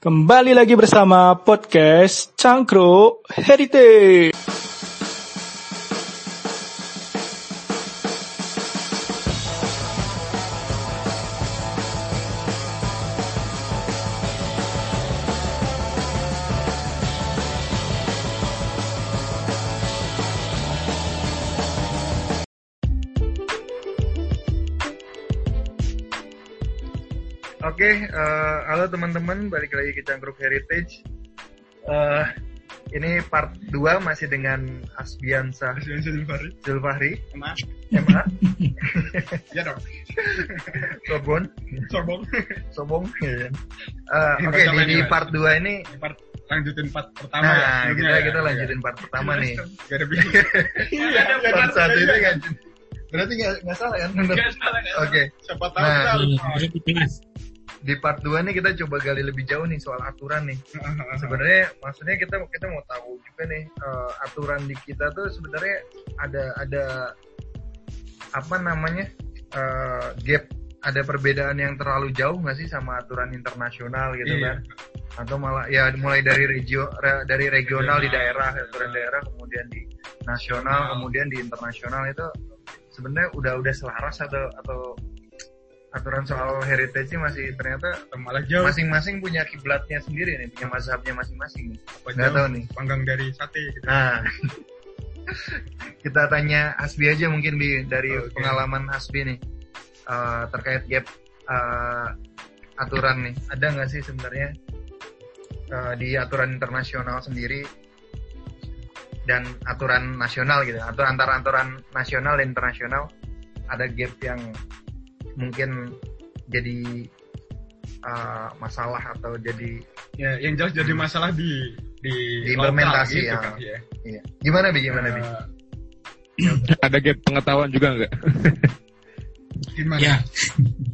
Kembali lagi bersama podcast Cangkro Heritage. Eh, halo teman-teman, balik lagi ke Cangkruk Heritage. Eh, ini part 2 masih dengan Asbiansa. Zulfahri, Emma. MA, Ya dong. Sorbon, Sorbong. Sobong. Eh, Oke, pertama di, di part 2 ini, Part lanjutin part pertama nah ya. sebelumnya kita ya. kita lanjutin part pertama nih. Gak ada bingung. Iya, Part satu ini kan, berarti nggak nggak salah kan? Gak salah kan? Oke, Siapa tahu Nah, kita harus Iya, di part 2 nih kita coba gali lebih jauh nih soal aturan nih. sebenarnya maksudnya kita kita mau tahu juga nih eh, aturan di kita tuh sebenarnya ada ada apa namanya eh, gap ada perbedaan yang terlalu jauh nggak sih sama aturan internasional gitu Iya. kan atau malah ya mulai dari regio re- dari regional di Regional. daerah aturan daerah kemudian di nasional kemudian di internasional itu sebenarnya udah udah selaras atau atau aturan soal heritage masih ternyata malah jauh. masing-masing punya kiblatnya sendiri nih, punya mazhabnya masing-masing Nggak tahu nih. Panggang dari sate gitu. Nah, kita tanya Hasbi aja mungkin bi dari Oke. pengalaman Hasbi nih eh, terkait gap eh, aturan nih. Ada nggak sih sebenarnya eh, di aturan internasional sendiri dan aturan nasional gitu, atau antara aturan nasional dan internasional ada gap yang mungkin jadi eh, masalah atau jadi Ya, yang jelas jadi masalah di di, Diimplementasi, lokal gitu ya. kan, ya. Iya. Gimana bi? Gimana bi? Eh, Ada gap pengetahuan juga nggak? gimana? Ya.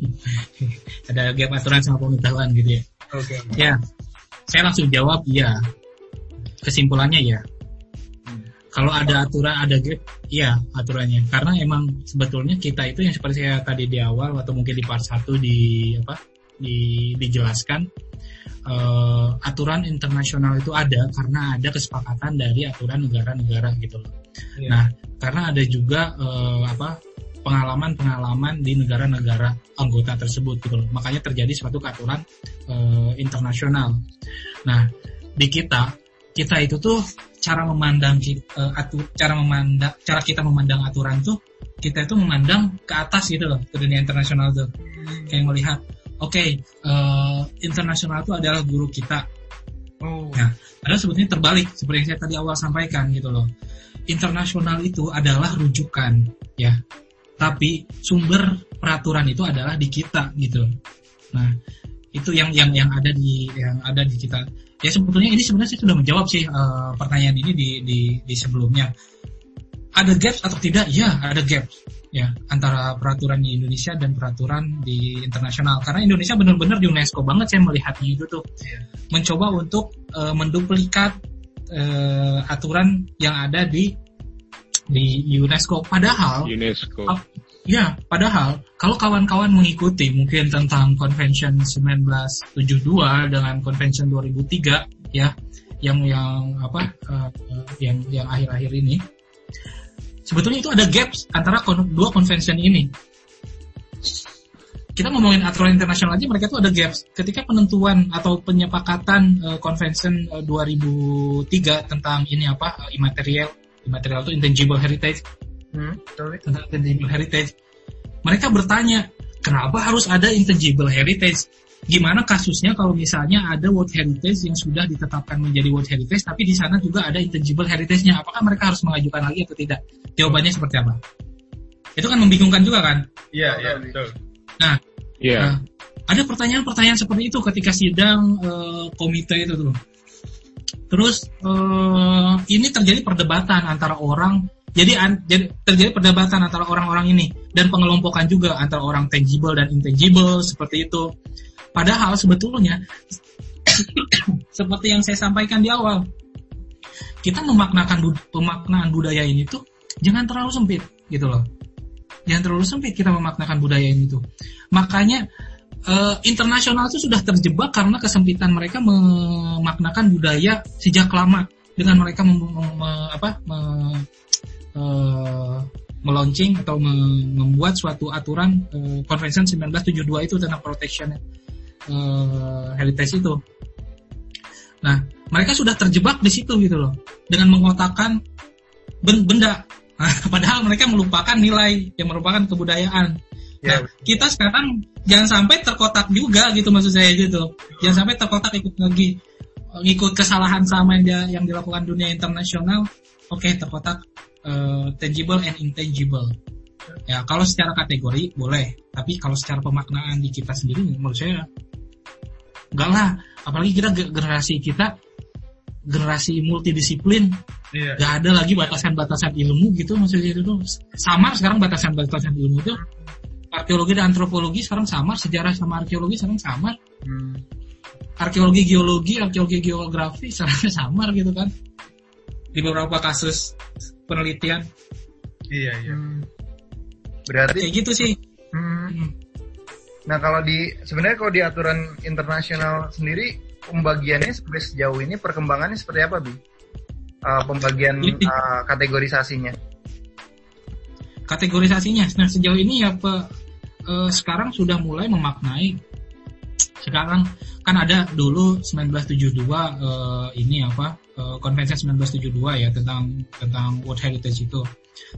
Ada gap aturan sama pengetahuan gitu ya. Oke. Ya. Saya langsung jawab iya. Kesimpulannya ya. Kalau ada aturan, ada gap, iya aturannya. Karena emang sebetulnya kita itu yang seperti saya tadi di awal atau mungkin di part 1 di apa? di dijelaskan eh, aturan internasional itu ada karena ada kesepakatan dari aturan negara-negara gitu loh. Iya. Nah, karena ada juga eh, apa pengalaman-pengalaman di negara-negara anggota tersebut gitu loh. Makanya terjadi suatu aturan eh, internasional. Nah, di kita kita itu tuh cara memandang eh, atu, cara memandang cara kita memandang aturan tuh kita itu memandang ke atas gitu loh ke dunia internasional tuh kayak melihat oke eh, internasional itu adalah guru kita Oh. Nah, Padahal sebetulnya terbalik seperti yang saya tadi awal sampaikan gitu loh. Internasional itu adalah rujukan ya. Tapi sumber peraturan itu adalah di kita gitu. Nah, itu yang yang yang ada di yang ada di kita. Ya sebetulnya ini sebenarnya saya sudah menjawab sih eh, pertanyaan ini di di di sebelumnya. Ada gaps atau tidak? Ya, ada gaps ya antara peraturan di Indonesia dan peraturan di internasional. Karena Indonesia benar-benar di UNESCO banget saya melihatnya itu tuh mencoba untuk eh, menduplikat eh, aturan yang ada di di UNESCO. Padahal UNESCO. Ya, padahal kalau kawan-kawan mengikuti mungkin tentang Convention 1972 dengan Convention 2003 ya, yang yang apa eh, yang yang akhir-akhir ini sebetulnya itu ada gaps antara kon- dua convention ini. Kita ngomongin aturan internasional aja mereka tuh ada gaps. Ketika penentuan atau penyepakatan eh, Convention eh, 2003 tentang ini apa eh, immaterial immaterial itu intangible heritage Hmm, tentang intangible heritage. Mereka bertanya, kenapa harus ada intangible heritage? Gimana kasusnya kalau misalnya ada World Heritage yang sudah ditetapkan menjadi World Heritage, tapi di sana juga ada intangible heritage-nya? Apakah mereka harus mengajukan lagi atau tidak? Jawabannya seperti apa? Itu kan membingungkan juga kan? Iya, iya, betul. Iya. Nah, ada pertanyaan-pertanyaan seperti itu ketika sidang eh, komite itu tuh. Terus eh, ini terjadi perdebatan antara orang, jadi, an- jadi terjadi perdebatan antara orang-orang ini dan pengelompokan juga antara orang tangible dan intangible seperti itu. Padahal sebetulnya seperti yang saya sampaikan di awal, kita memaknakan bud- pemaknaan budaya ini tuh jangan terlalu sempit gitu loh. Jangan terlalu sempit kita memaknakan budaya ini tuh. Makanya eh, internasional itu sudah terjebak karena kesempitan mereka memaknakan budaya sejak lama dengan mereka mem, mem- me- apa me- melaunching atau me- membuat suatu aturan eh, Convention 1972 itu tentang protection eh, heritage itu. Nah, mereka sudah terjebak di situ gitu loh dengan mengotakkan ben- benda padahal mereka melupakan nilai yang merupakan kebudayaan. Ya, Nah, kita sekarang jangan sampai terkotak juga gitu maksud saya gitu. Jangan sampai terkotak ikut lagi ngikut kesalahan sama yang dia, yang dilakukan dunia internasional. Oke, terkotak eh, tangible and intangible. Ya, kalau secara kategori boleh, tapi kalau secara pemaknaan di kita sendiri menurut saya enggak lah. Apalagi kita ge- generasi kita generasi multidisiplin Iya. nggak ada lagi batasan-batasan ilmu gitu maksudnya itu tuh samar sekarang batasan-batasan ilmu itu arkeologi dan antropologi sekarang samar sejarah sama arkeologi sekarang samar Hmm. arkeologi geologi arkeologi geografi sekarang samar gitu kan di beberapa kasus penelitian Iya, iya. Hmm. Berarti kayak gitu sih hmm. Nah kalau di sebenarnya kalau di aturan internasional sendiri pembagiannya sampai sejauh ini perkembangannya seperti apa bi? Uh, pembagian uh, kategorisasinya. kategorisasinya nah sejauh ini ya Pak, eh, sekarang sudah mulai memaknai sekarang kan ada dulu 1972 eh, ini apa eh, konvensi 1972 ya tentang tentang World Heritage itu.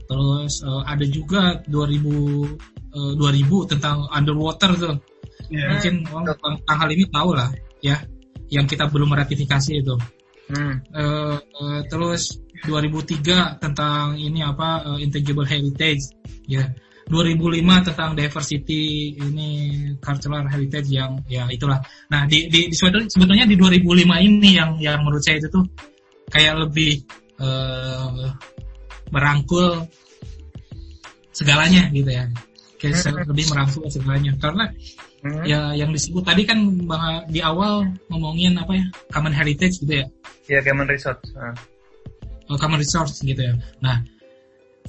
Terus eh, ada juga 2000 eh, 2000 tentang underwater tuh. Iya. mungkin orang tentang hal ini tahu lah ya yang kita belum ratifikasi itu. Hmm. Eh, eh, terus 2003 tentang ini apa eh, intangible heritage ya. 2005 tentang diversity ini cultural heritage yang ya itulah. Nah di, di, sebetulnya di 2005 ini yang yang menurut saya itu tuh kayak lebih eh, merangkul segalanya gitu ya kayak se- lebih merangkul segalanya karena Hmm. ya yang disebut tadi kan di awal ngomongin apa ya common heritage gitu ya Ya Common Resort. Ah. uh, common resource gitu ya. Nah,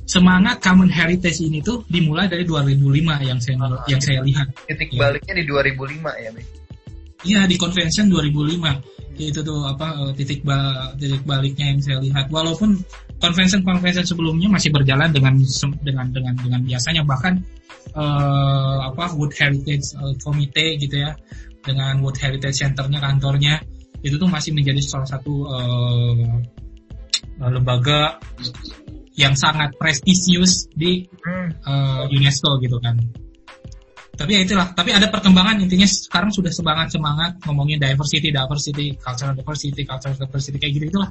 semangat common heritage ini tuh dimulai dari 2005 yang saya Ah. yang saya lihat. Titik Iya. baliknya di 2005 ya? Iya di convention 2005 itu tuh apa uh, titik ba titik baliknya yang saya lihat. Walaupun convention convention sebelumnya masih berjalan dengan dengan dengan dengan biasanya bahkan uh, apa World Heritage uh, Committee gitu ya dengan World Heritage Centernya kantornya itu tuh masih menjadi salah satu uh, lembaga yang sangat prestisius di uh, UNESCO gitu kan. Tapi ya itulah, tapi ada perkembangan intinya sekarang sudah semangat semangat ngomongin diversity, diversity, cultural diversity, cultural diversity kayak gitu itulah.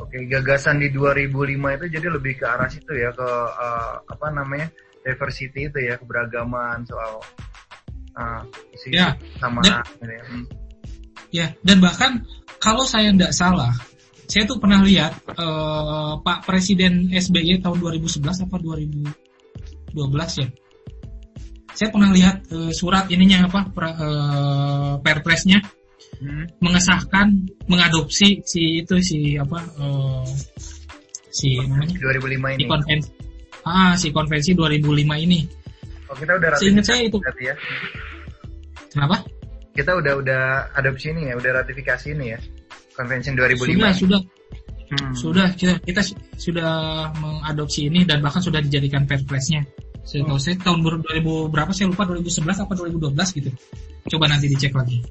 Oke, gagasan di 2005 itu jadi lebih ke arah situ ya ke uh, apa namanya diversity itu ya keberagaman soal uh, isi Ya, sama dan- gitu ya. Hmm. Ya, dan bahkan kalau saya tidak salah, saya tuh pernah lihat eh, Pak Presiden SBY tahun 2011 apa 2012 ya. Saya pernah lihat eh, surat ininya apa pra- eh, perpresnya Hmm. mengesahkan mengadopsi si itu si apa eh, si namanya 2005 si ini. konvensi ah si konvensi 2005 ini Oh, kita udah Seingat ratifikasi saya itu. ya. kenapa Kita udah udah adopsi ini ya, udah ratifikasi ini ya. Convention 2005. sudah sudah Hmm. sudah kita kita su- sudah mengadopsi ini dan bahkan sudah dijadikan perpresnya saya tahu saya tahun ber- 2000 berapa? Saya lupa 2011 apa 2012 gitu. Coba nanti dicek lagi.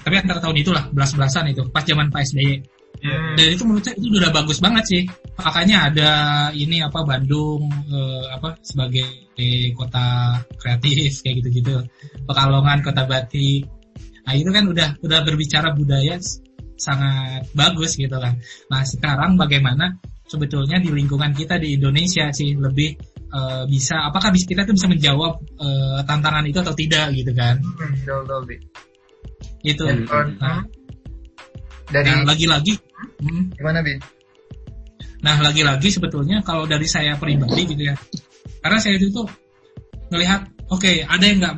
Tapi antara tahun itulah belas-belasan itu pas zaman Pak SBY Hmm. dan itu menurut saya itu udah bagus banget sih. Makanya ada ini apa Bandung eh, apa sebagai kota kreatif kayak gitu-gitu. Pekalongan kota batik nah itu kan udah udah berbicara budaya sangat bagus gitu kan. Nah sekarang bagaimana sebetulnya di lingkungan kita di Indonesia sih lebih eh, bisa apakah bis- kita tuh bisa menjawab eh, tantangan itu atau tidak gitu kan Hmm, betul, betul, Bi. itu Dan nah, dari nah, lagi-lagi hmm, gimana bi? Nah, lagi-lagi sebetulnya kalau dari saya pribadi gitu ya. Karena saya itu tuh ngelihat, oke, ada yang nggak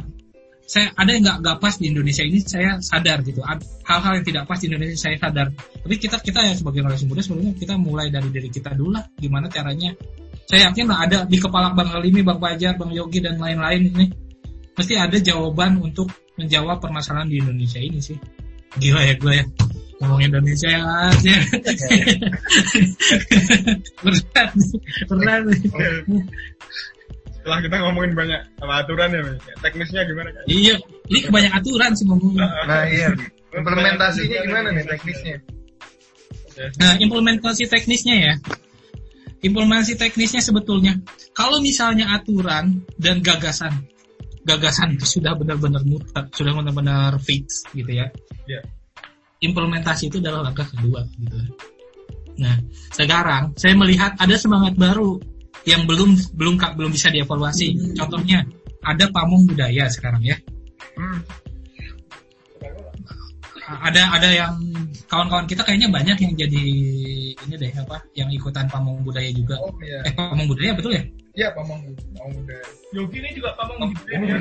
saya ada yang nggak nggak pas di Indonesia ini saya sadar gitu hal-hal yang tidak pas di Indonesia saya sadar tapi kita kita ya sebagai generasi muda sebenarnya kita mulai dari diri kita dulu lah gimana caranya saya yakin lah ada di kepala Bang Halimi, Bang Fajar, Bang Yogi dan lain-lain ini mesti ada jawaban untuk menjawab permasalahan di Indonesia ini sih. Gila ya gue ya ngomong Indonesia ya. berat, berat. Setelah kita ngomongin banyak sama aturan ya, Mas. teknisnya gimana kan? Iya, ini kebanyakan aturan sih ngomongnya. Nah iya, implementasinya gimana nih teknisnya? Nah, implementasi teknisnya ya. Implementasi teknisnya sebetulnya, kalau misalnya aturan dan gagasan, gagasan itu sudah benar-benar mutlak, sudah benar-benar fix gitu ya. Iya. Implementasi itu adalah langkah kedua gitu. Nah, sekarang saya melihat ada semangat baru yang belum belum belum bisa dievaluasi. Contohnya ada pamong budaya sekarang ya. Hmm. Ada ada yang kawan-kawan kita kayaknya banyak yang jadi ini deh apa yang ikutan pamong budaya juga. Oh iya. Eh pamong budaya betul ya? Iya, pamong pamong budaya. Yogi ini juga pamong budaya.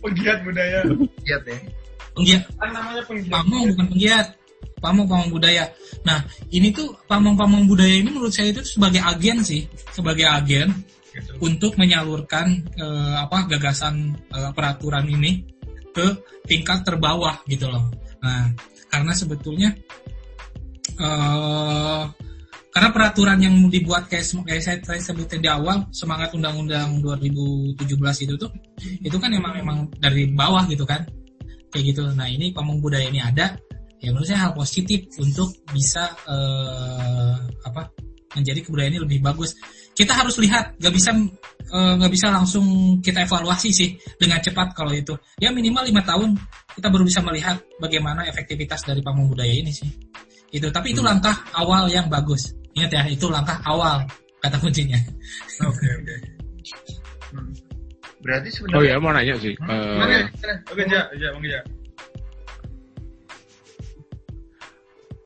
Penggiat budaya. Lihat ya. Penggiat Kan namanya penggiat. pamong bukan penggiat. Pamong pamong budaya. Nah, ini tuh pamong-pamong budaya ini menurut saya itu sebagai agen sih, sebagai agen Gitu. untuk menyalurkan eh, apa gagasan eh, peraturan ini ke tingkat terbawah gitu loh. Nah, karena sebetulnya eh karena peraturan yang dibuat kayak, kayak saya tadi sebutin di awal semangat undang-undang 2017 itu tuh itu kan emang emang dari bawah gitu kan kayak gitu. Nah ini pamong budaya ini ada ya menurut saya hal positif untuk bisa eh, apa menjadi kebudayaan ini lebih bagus. Kita harus lihat, nggak bisa eh, nggak bisa langsung kita evaluasi sih dengan cepat kalau itu. Ya minimal lima tahun kita baru bisa melihat bagaimana efektivitas dari pamong budaya ini sih. Itu, tapi itu langkah awal yang bagus. Ingat ya, itu langkah awal kata kuncinya. Oke oke. Hmm. Berarti Oh sebenarnya ya mau nanya sih. Hmm? Gimana? Oke, ja, ja, Bang Ja.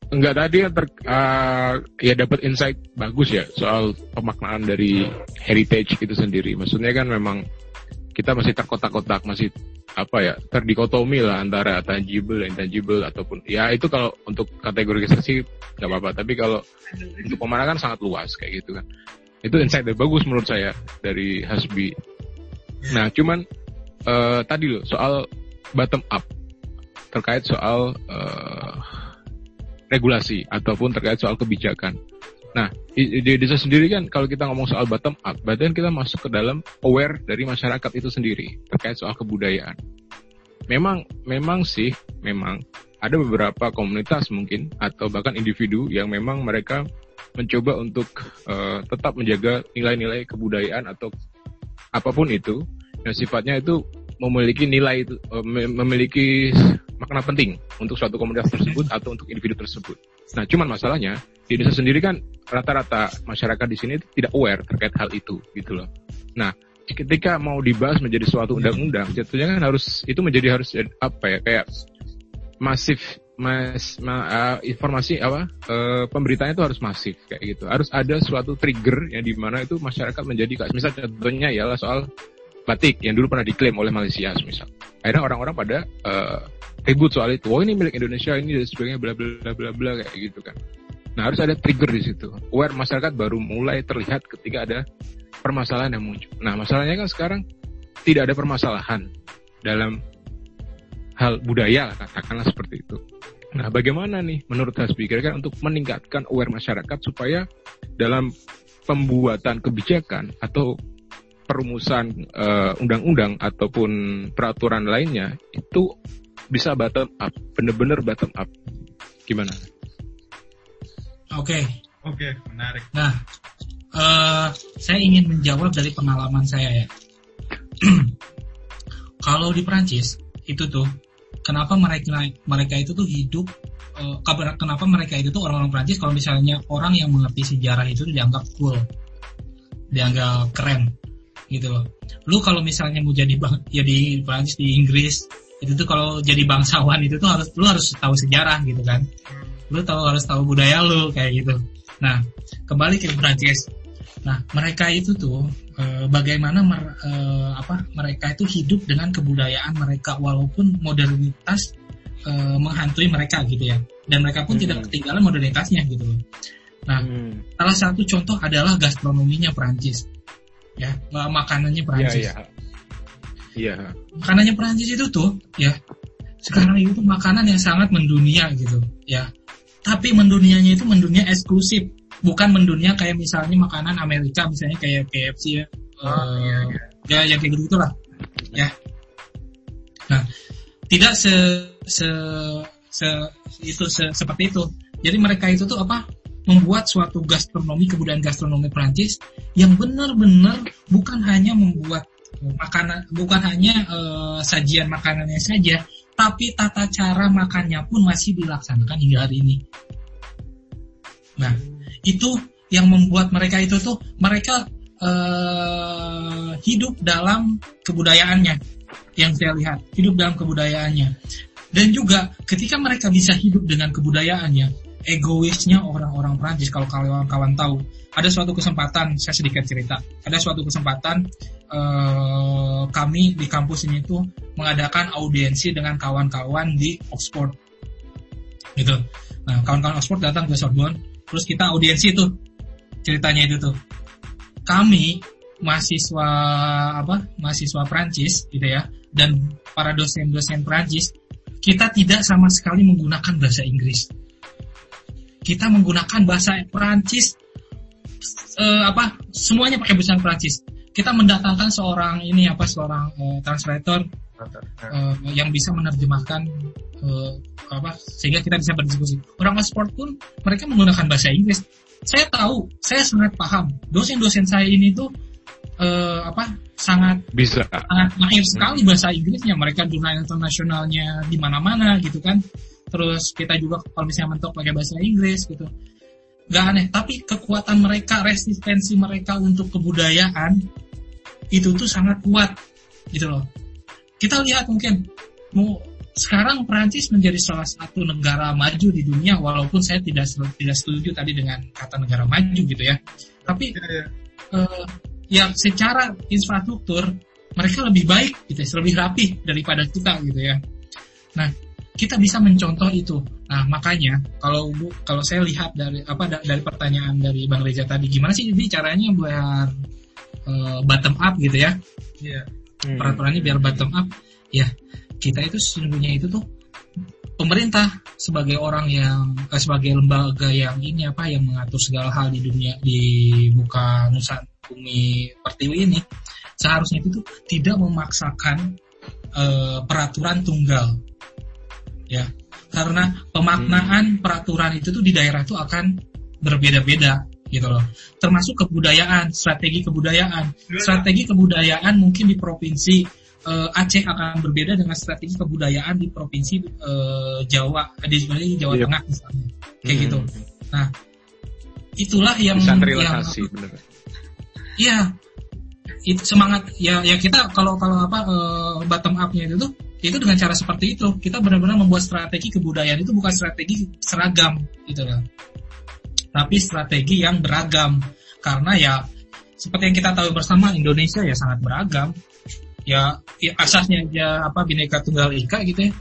Enggak tadi yang ter, eh, ya dapat insight bagus ya soal pemaknaan dari heritage itu sendiri. Maksudnya kan memang kita masih terkotak-kotak, masih apa ya terdikotomi lah antara tangible dan intangible ataupun ya itu kalau untuk kategorisasi nggak apa-apa. Tapi kalau untuk pemandangan sangat luas kayak gitu kan. Itu insight yang bagus menurut saya dari Hasbi. Nah cuman eh, tadi loh soal bottom up terkait soal eh, regulasi ataupun terkait soal kebijakan. Nah, di desa sendiri kan kalau kita ngomong soal bottom up, berarti kita masuk ke dalam aware dari masyarakat itu sendiri terkait soal kebudayaan. Memang memang sih, memang ada beberapa komunitas mungkin atau bahkan individu yang memang mereka mencoba untuk eh, tetap menjaga nilai-nilai kebudayaan atau apa pun itu yang sifatnya itu memiliki nilai itu eh, mem- memiliki makna penting untuk suatu komunitas tersebut atau untuk individu tersebut. Nah, cuman masalahnya di Indonesia sendiri kan rata-rata masyarakat di sini tidak aware terkait hal itu gitu loh. Nah, ketika mau dibahas menjadi suatu undang-undang, jatuhnya kan harus itu menjadi harus apa ya kayak masif mas ma- eh, informasi apa eh, pemberitaan itu harus masif kayak gitu. Harus ada suatu trigger yang di mana itu masyarakat menjadi kayak misal contohnya ialah soal batik yang dulu pernah diklaim oleh Malaysia misal. Akhirnya orang-orang pada eh, ribut soal itu. Oh ini milik Indonesia ini dan sebagainya bla bla bla bla kayak gitu kan. Nah harus ada trigger di situ. Aware masyarakat baru mulai terlihat ketika ada permasalahan yang muncul. Nah masalahnya kan sekarang tidak ada permasalahan dalam hal budaya katakanlah seperti itu. Nah bagaimana nih menurut Hasbi kira-kira untuk meningkatkan aware masyarakat supaya dalam pembuatan kebijakan atau perumusan eh, undang-undang ataupun peraturan lainnya itu bisa bottom up, bener-bener bottom up. Gimana? Oke, Oke, menarik. Nah, eh, saya ingin menjawab dari pengalaman saya ya. Kalau di Prancis itu tuh, kenapa mereka mereka itu tuh hidup, eh, kenapa mereka itu tuh orang-orang Prancis kalau misalnya orang yang mengerti sejarah itu dianggap cool, dianggap keren, gitu loh. Lu kalau misalnya mau jadi bang, ya di Prancis di Inggris itu tuh kalau jadi bangsawan itu tuh harus lu harus tahu sejarah gitu kan lu tahu harus tahu budaya lu kayak gitu Nah, kembali ke Prancis. Nah, mereka itu tuh eh, bagaimana mer- eh, apa mereka itu hidup dengan kebudayaan mereka walaupun modernitas eh, menghantui mereka gitu ya. Dan mereka pun Hmm. tidak ketinggalan modernitasnya gitu loh. Nah, Hmm. salah satu contoh adalah gastronominya Prancis. Ya, eh, makanannya Iya, Prancis. iya. Iya. makanannya Perancis itu tuh ya sekarang itu makanan yang sangat mendunia gitu ya tapi mendunianya itu mendunia eksklusif bukan mendunia kayak misalnya makanan Amerika misalnya kayak KFC ya Oh, Eh, iya, iya. ya yang kayak gitu gitulah ya nah tidak se se, se itu se- seperti itu jadi mereka itu tuh apa membuat suatu gastronomi kebudayaan gastronomi Prancis yang benar-benar bukan hanya membuat makanan bukan hanya eh, sajian makanannya saja tapi tata cara makannya pun masih dilaksanakan hingga hari ini. Nah itu yang membuat mereka itu tuh mereka eh, hidup dalam kebudayaannya yang saya lihat hidup dalam kebudayaannya. Dan juga ketika mereka bisa hidup dengan kebudayaannya egoisnya orang-orang Prancis kalau kawan-kawan tahu. Ada suatu kesempatan saya sedikit cerita. Ada suatu kesempatan eh, kami di kampus ini tuh mengadakan audiensi dengan kawan-kawan di Oxford. Gitu. Nah kawan-kawan Oxford datang ke Sorbonne terus kita audiensi tuh ceritanya itu tuh. Kami mahasiswa apa mahasiswa Prancis gitu ya dan para dosen-dosen Prancis kita tidak sama sekali menggunakan bahasa Inggris kita menggunakan bahasa Prancis eh, apa semuanya pakai bahasa Prancis kita mendatangkan seorang ini apa seorang eh, translator eh, yang bisa menerjemahkan eh, apa sehingga kita bisa berdiskusi. Orang Oxford pun mereka menggunakan bahasa Inggris. Saya tahu, saya sangat paham. Dosen-dosen saya ini tuh eh, apa sangat Bisa. sangat mahir sekali bahasa Inggrisnya. Mereka jurnal internasionalnya di mana-mana gitu kan. Terus kita juga kalau misalnya mentok pakai bahasa Inggris gitu. Gak aneh, tapi kekuatan mereka, resistensi mereka untuk kebudayaan itu tuh sangat kuat gitu loh. Kita lihat mungkin mau sekarang Perancis menjadi salah satu negara maju di dunia walaupun saya tidak tidak setuju tadi dengan kata negara maju gitu ya. Tapi eh, yang secara infrastruktur mereka lebih baik gitu, ya, lebih rapi daripada kita gitu ya. Nah, kita bisa mencontoh itu. Nah, makanya kalau Bu- kalau saya lihat dari apa da- dari pertanyaan dari Bang Reza tadi gimana sih ini caranya biar eh, bottom up gitu ya. Iya. Hmm. Peraturannya biar bottom up. Ya, kita itu sesungguhnya itu tuh pemerintah sebagai orang yang eh, sebagai lembaga yang ini apa yang mengatur segala hal di dunia di muka nusa bumi pertiwi ini seharusnya itu tuh tidak memaksakan eh, peraturan tunggal ya karena pemaknaan peraturan itu tuh di daerah tuh akan berbeda-beda gitu loh termasuk kebudayaan strategi kebudayaan strategi kebudayaan mungkin di provinsi eh, Aceh akan berbeda dengan strategi kebudayaan di provinsi eh, Jawa di di Jawa Yep. Tengah misalnya kayak Hmm. gitu itulah yang Bisa yang. Iya. Itu semangat ya ya kita kalau kalau apa eh, bottom up-nya itu tuh itu dengan cara seperti itu. Kita benar-benar membuat strategi kebudayaan itu bukan strategi seragam gitu loh. Tapi strategi yang beragam karena ya seperti yang kita tahu bersama Indonesia ya sangat beragam. Ya, ya asasnya aja apa bineka tunggal ika gitu ya.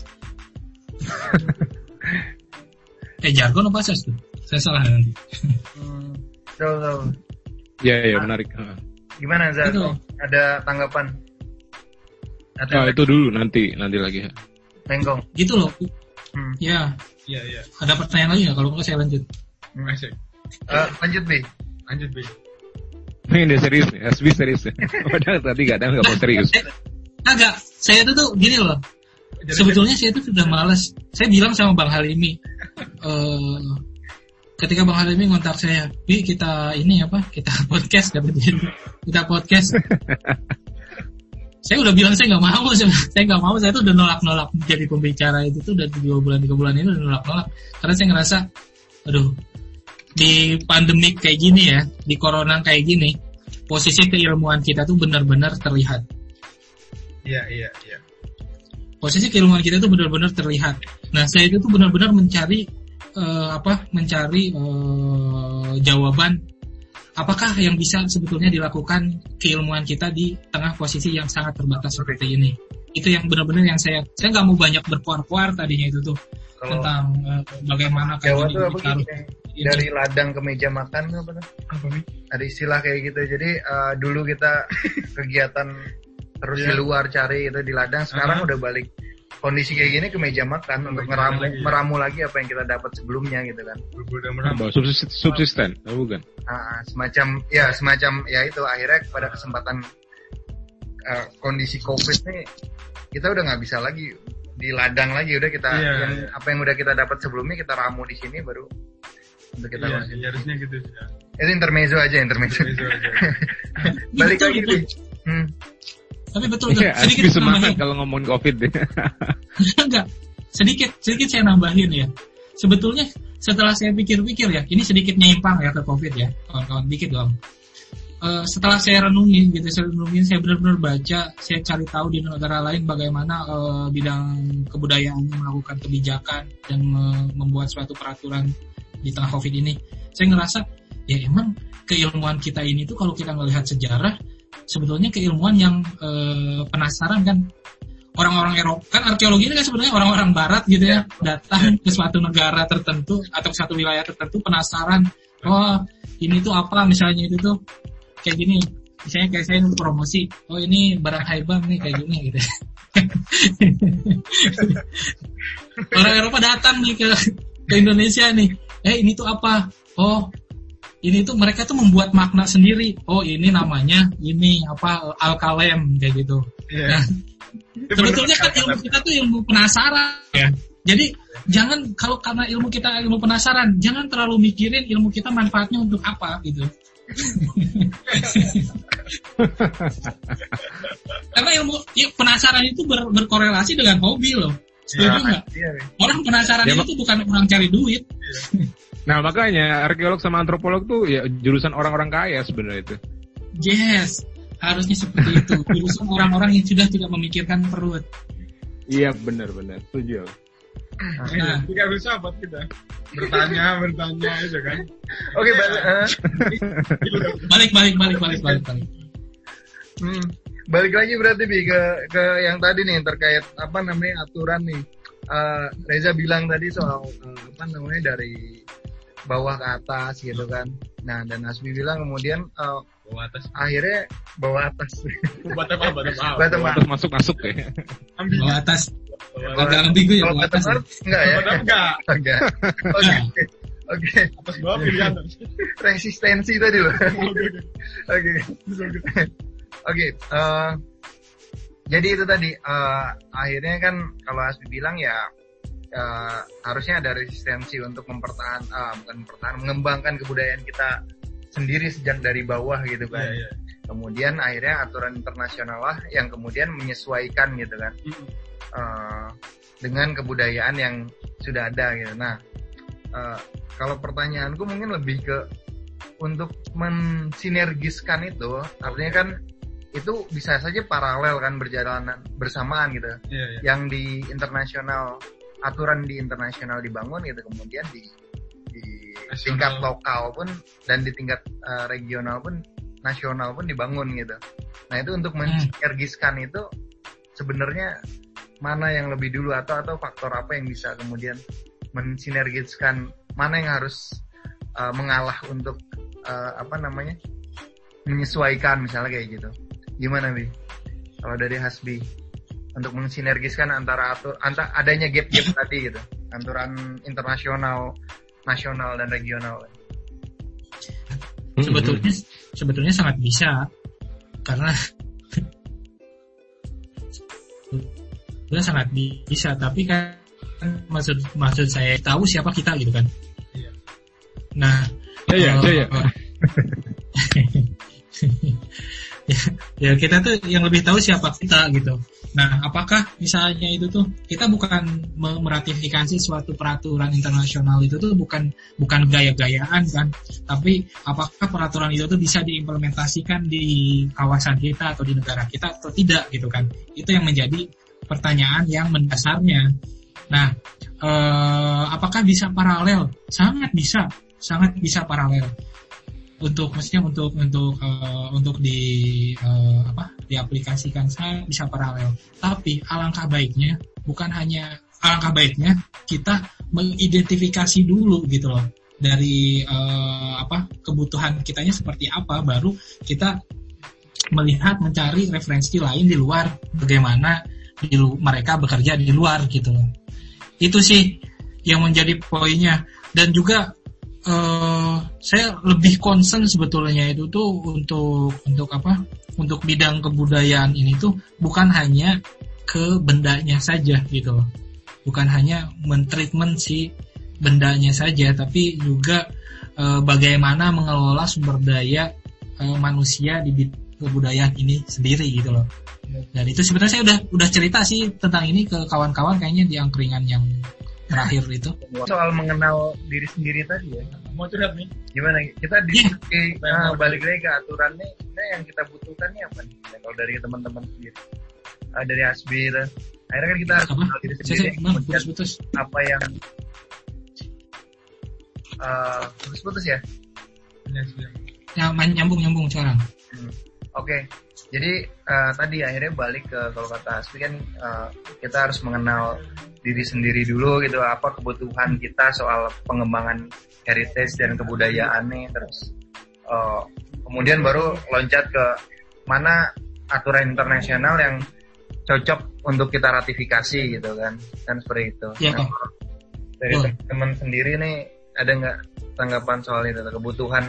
eh jargon apa asas tuh? Saya salah nanti. Hmm, tahu tahu. Ya ya menarik. Gimana Zat? Itu. Ada tanggapan? Atau Ah, itu dulu nanti nanti lagi. Tenggong? Gitu loh. Hmm. Ya, Iya, iya. ada pertanyaan lagi nggak? Kalau enggak saya lanjut. Hmm. Asik. Eh, lanjut bi. Lanjut, Bi. Ini udah serius nih, SB serius. Padahal tadi gak ada nggak mau serius. Eh, Agak, saya itu tuh gini loh. Jadi- Sebetulnya saya itu sudah malas. Saya bilang sama Bang Halimi, eh ketika Bang Halimi ngontak saya, Bi kita ini apa? Kita podcast kata dia. Kita podcast. saya udah bilang saya nggak mau, saya saya nggak mau. Saya tuh udah nolak-nolak jadi pembicara itu tuh udah dua bulan tiga bulan ini udah nolak-nolak. Karena saya ngerasa, aduh, di pandemik kayak gini ya, di corona kayak gini, posisi keilmuan kita tuh benar-benar terlihat Iya, iya, iya. posisi keilmuan kita itu benar-benar terlihat. Nah, saya itu tuh benar-benar mencari eh, apa? Mencari eh, jawaban apakah yang bisa sebetulnya dilakukan keilmuan kita di tengah posisi yang sangat terbatas seperti ini. Itu yang benar-benar yang saya saya nggak mau banyak berkuar-kuar tadinya itu tuh Kalau tentang eh, bagaimana Jawa tuh apa gitu? Dari ladang ke meja makan apa tuh? Bi? Ada istilah kayak gitu. Jadi eh, dulu kita kegiatan terus Iya. di luar cari itu di ladang sekarang Aha. udah balik kondisi kayak gini ke meja makan untuk meramu lagi, ya. meramu lagi apa yang kita dapat sebelumnya gitu kan Udah? Subsisten, subsisten, oh, bukan? Ah, semacam ya semacam ya itu akhirnya pada kesempatan eh, kondisi covid nih kita udah nggak bisa lagi di ladang lagi udah kita Iya, yang iya. apa yang udah kita dapat sebelumnya kita ramu di sini baru untuk kita Iya, konsumsi. iya, harusnya gitu sih. ya. itu intermezzo aja intermezzo aja. balik lagi. Bi. hmm. Tapi betul, betul. sedikit semangat nambahin. kalau ngomongin covid deh. Enggak, sedikit sedikit saya nambahin ya. Sebetulnya setelah saya pikir-pikir ya, ini sedikit nyimpang ya ke COVID ya, kawan-kawan dikit dong. Eh, setelah saya renungin gitu, saya renungin, saya benar-benar baca, saya cari tahu di negara lain bagaimana eh, bidang kebudayaan melakukan kebijakan dan me- membuat suatu peraturan di tengah COVID ini. Saya ngerasa ya emang keilmuan kita ini tuh kalau kita melihat sejarah sebetulnya keilmuan yang eh, penasaran kan. Orang-orang Eropa kan arkeologi ini kan sebenarnya orang-orang Barat gitu ya datang ke suatu negara tertentu atau ke suatu wilayah tertentu penasaran oh ini tuh apa? Misalnya itu tuh kayak gini. Misalnya kayak saya promosi oh ini barang haibam nih kayak gini gitu. Orang Eropa datang nih ke ke Indonesia nih eh ini tuh apa? Oh ini tuh mereka tuh membuat makna sendiri oh ini namanya ini apa alkalem kayak gitu Iya. Nah, sebetulnya kan ilmu kita tuh ilmu penasaran ya. Jadi jangan kalau karena ilmu kita ilmu penasaran, jangan terlalu mikirin ilmu kita manfaatnya untuk apa gitu. karena ilmu ya, penasaran itu ber- berkorelasi dengan hobi loh. Setuju nggak? Iya. Orang penasaran Ya, itu bukan orang cari duit. Nah makanya arkeolog sama antropolog tuh ya jurusan orang-orang kaya sebenarnya itu. Yes, harusnya seperti itu. Jurusan orang-orang yang sudah tidak memikirkan perut. Iya benar-benar setuju. Nah, Tidak bisa buat kita bertanya, bertanya itu kan. oke balik eh, balik balik balik balik balik balik. hmm. balik lagi berarti bi ke ke yang tadi nih terkait apa namanya aturan nih Eh, Reza bilang tadi soal eh, apa namanya dari bawah ke atas gitu kan nah dan Asmi bilang kemudian eh, Bawa atas. akhirnya bawah atas Bottom up, bottom up. Bottom up. Terus masuk-masuk ya. Ambil. Bawah atas, Bawah agak ambigu ya bawah atas. ya. enggak ya enggak. enggak oke oke Atas bawah pilihan. resistensi tadi loh Oke, oke. Eh, jadi itu tadi eh, akhirnya kan kalau Asbi bilang ya eh, harusnya ada resistensi untuk mempertahan, ah, bukan mempertahan, mengembangkan kebudayaan kita sendiri sejak dari bawah gitu kan. Iya, iya. Kemudian akhirnya aturan internasional lah yang kemudian menyesuaikan gitu kan Mm-mm. eh, dengan kebudayaan yang sudah ada gitu. Nah, eh, kalau pertanyaanku mungkin lebih ke untuk mensinergiskan itu, artinya kan itu bisa saja paralel kan berjalan bersamaan gitu. Iya, iya. Yang di internasional aturan di internasional dibangun gitu, kemudian di di Nasional. tingkat lokal pun dan di tingkat eh, regional pun nasional pun dibangun gitu. Nah itu untuk mensinergiskan itu sebenarnya mana yang lebih dulu atau atau faktor apa yang bisa kemudian mensinergiskan mana yang harus uh, mengalah untuk uh, apa namanya menyesuaikan misalnya kayak gitu. Gimana bi? Kalau dari Hasbi untuk mensinergiskan antara atur antara adanya gap-gap tadi gitu, aturan internasional, nasional dan regional. sebetulnya sebetulnya sangat bisa karena sebetulnya sangat bisa tapi kan maksud maksud saya tahu siapa kita gitu kan Iya. nah Jaya, eh, jaya. ya, ya kita tuh yang lebih tahu siapa kita gitu. Nah apakah misalnya itu tuh kita bukan me- meratifikasi suatu peraturan internasional itu tuh bukan bukan gaya-gayaan kan? Tapi apakah peraturan itu tuh bisa diimplementasikan di kawasan kita atau di negara kita atau tidak gitu kan? Itu yang menjadi pertanyaan yang mendasarnya. Nah eh, apakah bisa paralel? Sangat bisa. Sangat bisa paralel untuk maksudnya untuk untuk eh, untuk di eh, apa diaplikasikan sangat bisa paralel tapi alangkah baiknya bukan hanya alangkah baiknya kita mengidentifikasi dulu gitu loh dari eh, apa kebutuhan kitanya seperti apa baru kita melihat mencari referensi lain di luar bagaimana di lu- mereka bekerja di luar gitu loh. Itu sih yang menjadi poinnya dan juga eh, saya lebih concern sebetulnya itu tuh untuk untuk apa? Untuk bidang kebudayaan ini tuh bukan hanya ke bendanya saja gitu loh. Bukan hanya mentreatment si bendanya saja tapi juga eh, bagaimana mengelola sumber daya eh, manusia di kebudayaan ini sendiri gitu loh. Dan itu sebenarnya saya udah udah cerita sih tentang ini ke kawan-kawan kayaknya di angkringan yang terakhir itu. Soal mengenal diri sendiri tadi ya. Mau curhat nih? Gimana? Kita Iya. diskusi nah, balik lagi ke aturannya. Kita yang kita butuhkan nih apa nih? Nah, kalau dari teman-teman sendiri, Ah, dari Asbi, gitu. akhirnya kan kita harus Apa? mengenal diri sendiri. saya kemudian putus-putus. apa yang eh putus-putus ya? Ya, main nyambung nyambung sekarang. Oke, jadi eh, tadi akhirnya balik ke kalau kata Asfi kan eh, kita harus mengenal diri sendiri dulu gitu apa kebutuhan kita soal pengembangan heritage dan kebudayaannya terus eh, kemudian baru loncat ke mana aturan internasional yang cocok untuk kita ratifikasi gitu kan kan seperti itu. Iya, Nah, dari Betul. teman-teman sendiri nih ada nggak tanggapan soal itu kebutuhan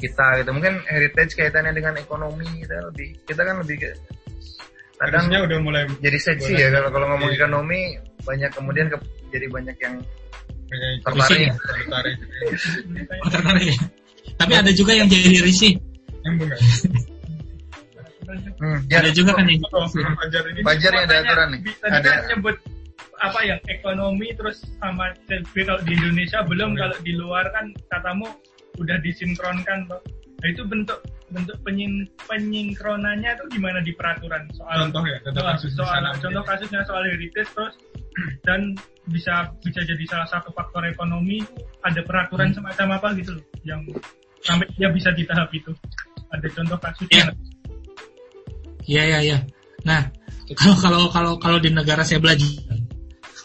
kita gitu mungkin heritage kaitannya dengan ekonomi kita lebih kita kan lebih kadang Harusnya udah mulai jadi seksi ya kalau kalau ngomong Iya. ekonomi banyak kemudian ke, jadi banyak yang tertarik tertarik. Oh, tertarik ya. Tapi ada juga yang jadi risih. Nggak? hmm, ya, Ada juga kan yang Fajar ini. Fajar yang ada aturan nih. Tadi Ada. kan nyebut apa yang ekonomi terus sama tapi kalau di Indonesia belum kalau di luar kan katamu udah disinkronkan toh. Nah itu bentuk bentuk penyin, penyinkronannya tuh gimana di peraturan soal Contoh ya, contoh soal, kasus soal contoh kasusnya soal heritage terus dan bisa bisa jadi salah satu faktor ekonomi ada peraturan semacam apa gitu loh yang sampai dia bisa di tahap itu ada contoh kasusnya Iya. Iya iya iya. Nah, kalau kalau kalau kalau di negara saya belajar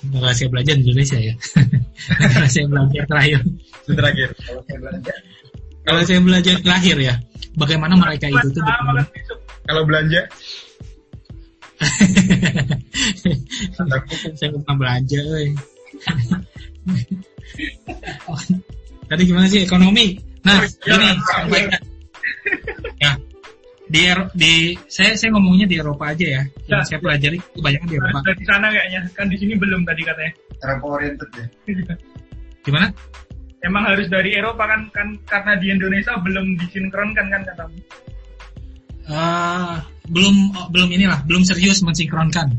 negara saya belajar di Indonesia ya. negara saya belajar terakhir. Itu terakhir. Kalau saya belajar terakhir ya, bagaimana mereka itu tuh kan Kalau belanja, saya bukan belanja, euy. Tadi gimana sih ekonomi? Nah, gini, ya di Ero- di saya saya ngomongnya di Eropa aja ya. Yang Ya. saya pelajari kebanyakan di Eropa. dari sana kayaknya kan di sini belum tadi katanya Eropa oriented ya Gimana? Emang harus dari Eropa kan kan karena di Indonesia belum disinkronkan kan katamu Eh, belum oh, belum inilah belum serius mensinkronkan.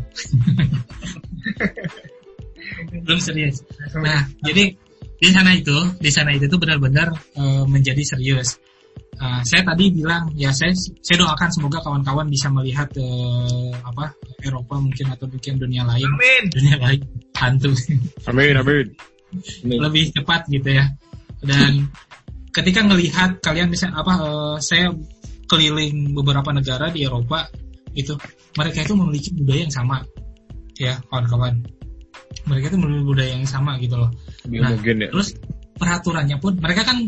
Belum serius. Nah jadi di sana itu di sana itu tuh benar-benar eh, menjadi serius. Eh, saya tadi bilang ya saya saya doakan semoga kawan-kawan bisa melihat eh, apa Eropa mungkin atau mungkin dunia lain. Amin. Dunia lain hantu. Amin, amin. Lebih cepat gitu ya. Dan ketika ngelihat kalian bisa apa eh, saya keliling beberapa negara di Eropa itu mereka itu memiliki budaya yang sama. Ya kawan-kawan. Mereka itu memiliki budaya yang sama gitu loh. Lebih Nah, ya. terus peraturannya pun mereka kan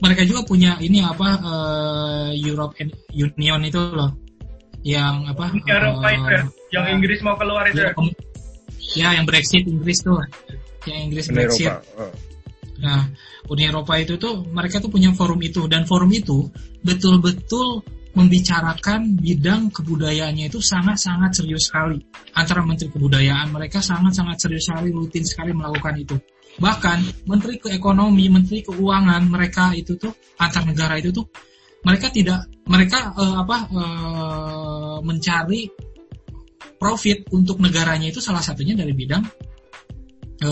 mereka juga punya ini apa eh, European Union itu loh. Yang apa Eropa itu ya? yang Inggris mau keluar itu ya, ya? yang Brexit Inggris tuh yang Inggris Uni Brexit Eropa. Oh. Nah, Uni Eropa itu tuh mereka tuh punya forum itu dan forum itu betul-betul membicarakan bidang kebudayaannya itu sangat-sangat serius sekali. Antara Menteri Kebudayaan mereka sangat-sangat serius sekali, rutin sekali melakukan itu. Bahkan Menteri Keekonomi, Menteri Keuangan mereka itu tuh antar negara itu tuh mereka tidak mereka eh, apa eh, mencari profit untuk negaranya itu salah satunya dari bidang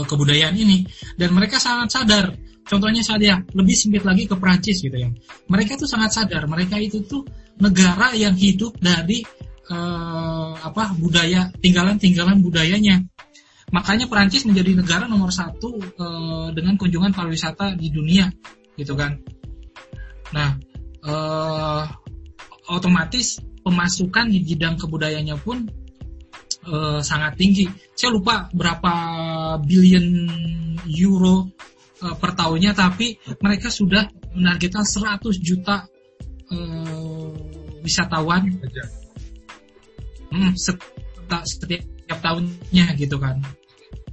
kebudayaan ini. Dan mereka sangat sadar. Contohnya saya lebih sempit lagi ke Prancis gitu ya. Mereka tuh sangat sadar. Mereka itu tuh negara yang hidup dari eh, apa budaya tinggalan-tinggalan budayanya. Makanya Prancis menjadi negara nomor satu eh, dengan kunjungan pariwisata di dunia gitu kan. Nah eh, otomatis pemasukan di bidang kebudayaannya pun eh, sangat tinggi. Saya lupa berapa billion euro eh, per tahunnya, tapi mereka sudah menargetkan 100 juta eh, wisatawan. Hmm, set- setiap tahunnya gitu kan.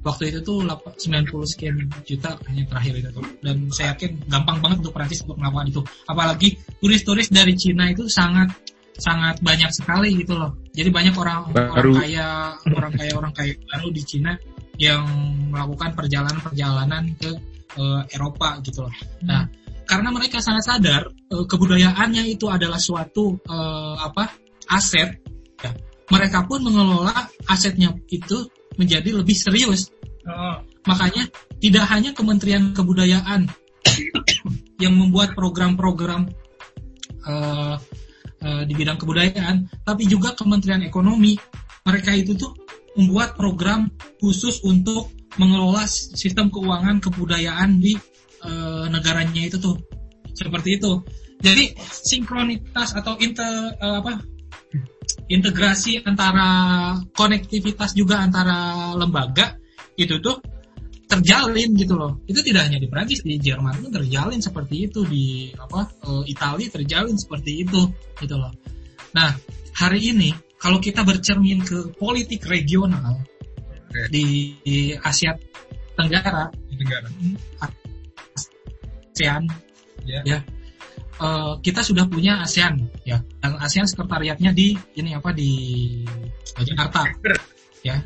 Waktu itu tuh lap- 90 sekian juta kayaknya terakhir itu tuh. Dan saya yakin gampang banget untuk Prancis untuk melakukan itu. Apalagi turis-turis dari Cina itu sangat sangat banyak sekali gitu loh. Jadi banyak orang orang Baru. kaya orang kaya orang kaya baru di Cina yang melakukan perjalanan-perjalanan ke eh, Eropa gitu loh. Nah karena mereka sangat sadar eh, kebudayaannya itu adalah suatu eh, apa aset ya, mereka pun mengelola asetnya itu menjadi lebih serius. Oh, Makanya tidak hanya Kementerian Kebudayaan yang membuat program-program eh, eh, di bidang kebudayaan, tapi juga Kementerian Ekonomi. Mereka itu tuh membuat program khusus untuk mengelola sistem keuangan kebudayaan di eh, negaranya itu tuh. Seperti itu. Jadi sinkronitas atau inter eh, apa integrasi antara konektivitas juga antara lembaga itu tuh terjalin gitu loh. Itu tidak hanya di Prancis, di Jerman pun terjalin seperti itu, di apa eh, Italia terjalin seperti itu gitu loh. Nah, hari ini kalau kita bercermin ke politik regional di, di Asia Tenggara, Di negara. ASEAN Ya. ya eh, kita sudah punya ASEAN ya dan ASEAN sekretariatnya di ini apa di Jakarta ya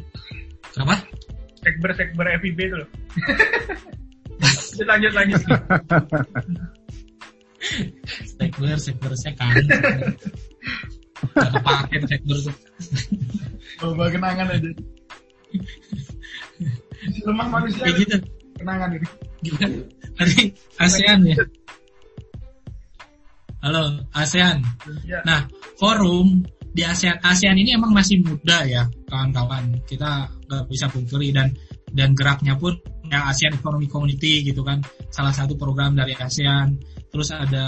kenapa sekber, sekber FIB itu loh. lanjut, lanjut, lanjut. sekber sekber sekan Gak kepake sekber tuh Bawa kenangan aja. Lemah manusia. kayak gitu Kenangan ini. gimana dari ASEAN ya halo ASEAN Ya, Nah, forum di ASEAN ASEAN ini emang masih muda ya, kawan-kawan. Kita nggak bisa pungkiri dan dan geraknya pun ya ASEAN Economic Community gitu kan, salah satu program dari ASEAN. Terus ada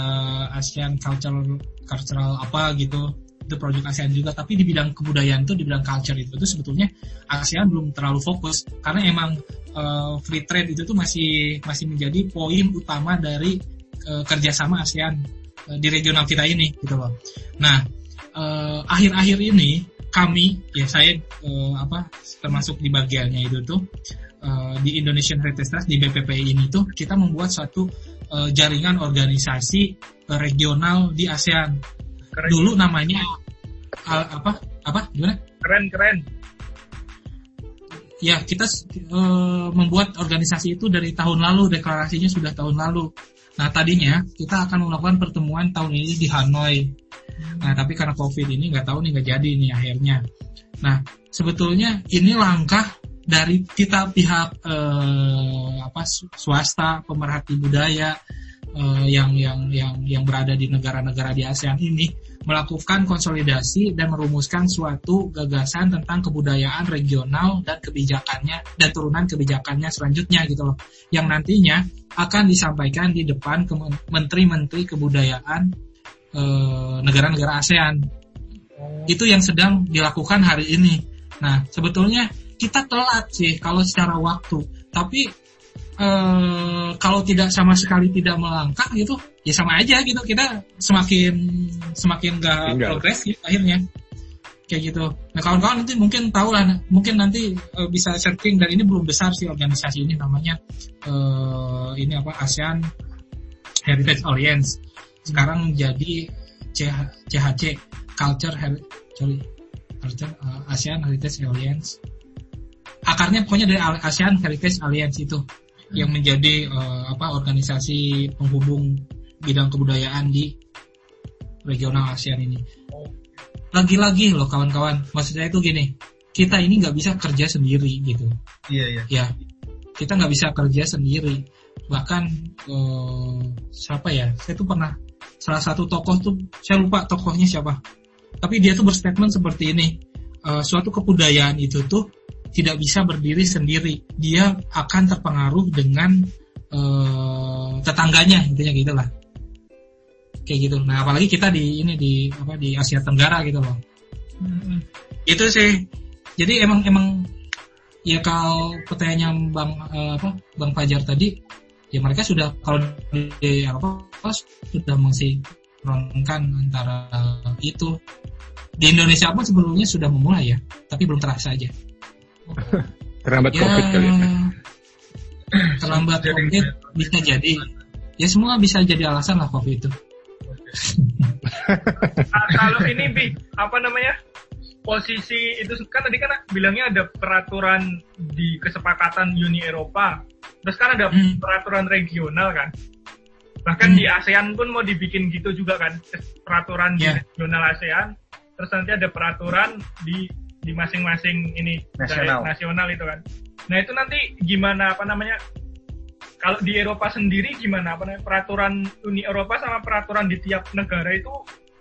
ASEAN Cultural Cultural apa gitu, itu proyek ASEAN juga. Tapi di bidang kebudayaan itu, di bidang culture itu, itu sebetulnya ASEAN belum terlalu fokus karena emang eh, free trade itu tuh masih masih menjadi poin utama dari eh, kerjasama ASEAN eh, di regional kita ini gitu loh. Nah, eh, akhir-akhir ini kami ya saya eh, apa termasuk di bagiannya itu tuh eh, di Indonesian Heritage Trust di BPPI ini tuh kita membuat suatu eh, jaringan organisasi regional di ASEAN. keren, Dulu namanya eh, apa apa gimana? keren, keren. Ya kita membuat organisasi itu dari tahun lalu deklarasinya sudah tahun lalu. Nah tadinya kita akan melakukan pertemuan tahun ini di Hanoi. Nah tapi karena COVID ini nggak tahu nih nggak jadi nih akhirnya. Nah sebetulnya ini langkah dari kita pihak eh, apa swasta pemerhati budaya eh, yang yang yang yang berada di negara-negara di ASEAN ini melakukan konsolidasi dan merumuskan suatu gagasan tentang kebudayaan regional dan kebijakannya dan turunan kebijakannya selanjutnya gitu loh yang nantinya akan disampaikan di depan ke menteri-menteri kebudayaan eh, negara-negara ASEAN. Itu yang sedang dilakukan hari ini. Nah sebetulnya kita telat sih kalau secara waktu. Tapi eh, kalau tidak sama sekali tidak melangkah gitu ya sama aja gitu. Kita semakin semakin gak Tinggal. progres gitu, akhirnya. Kayak gitu. Nah kawan-kawan nanti mungkin tahu lah mungkin nanti eh, bisa searching dan ini belum besar sih organisasi ini namanya eh, ini apa ASEAN Heritage Alliance. Sekarang jadi CH, CHC Culture Heri- sorry, Culture eh, ASEAN Heritage Alliance. Akarnya pokoknya dari ASEAN Heritage Alliance itu yang menjadi eh, apa organisasi penghubung bidang kebudayaan di regional ASEAN ini. Lagi-lagi loh kawan-kawan, maksud saya itu gini, kita ini nggak bisa kerja sendiri gitu, Iya, iya. ya. Kita nggak bisa kerja sendiri. Bahkan eh, siapa ya? Saya tuh pernah salah satu tokoh tuh, saya lupa tokohnya siapa. Tapi dia tuh berstatement seperti ini, eh, suatu kebudayaan itu tuh tidak bisa berdiri sendiri. Dia akan terpengaruh dengan eh, tetangganya, intinya gitulah. Kayak gitu. Nah, apalagi kita di ini di apa di Asia Tenggara gitu loh. Mm-mm. Itu sih. Jadi emang emang ya kalau pertanyaan Bang eh, apa Bang Fajar tadi ya mereka sudah kalau di Eropa sudah masih mensinkronkan antara itu. Di Indonesia pun sebelumnya sudah memulai ya, tapi belum terasa aja. Terlambat Ya, covid kali. ya. terlambat Jadi- COVID bisa jadi. Ya semua bisa jadi alasan lah COVID itu. Ah, kalau ini bi apa namanya posisi itu kan tadi kan bilangnya ada peraturan di kesepakatan Uni Eropa terus kan ada Hmm. peraturan regional kan bahkan Hmm. di ASEAN pun mau dibikin gitu juga kan peraturan di Ya. regional ASEAN terus nanti ada peraturan di di masing-masing ini Nasional. nasional itu kan. Nah itu nanti gimana apa namanya kalau di Eropa sendiri gimana? Apa namanya peraturan Uni Eropa sama peraturan di tiap negara itu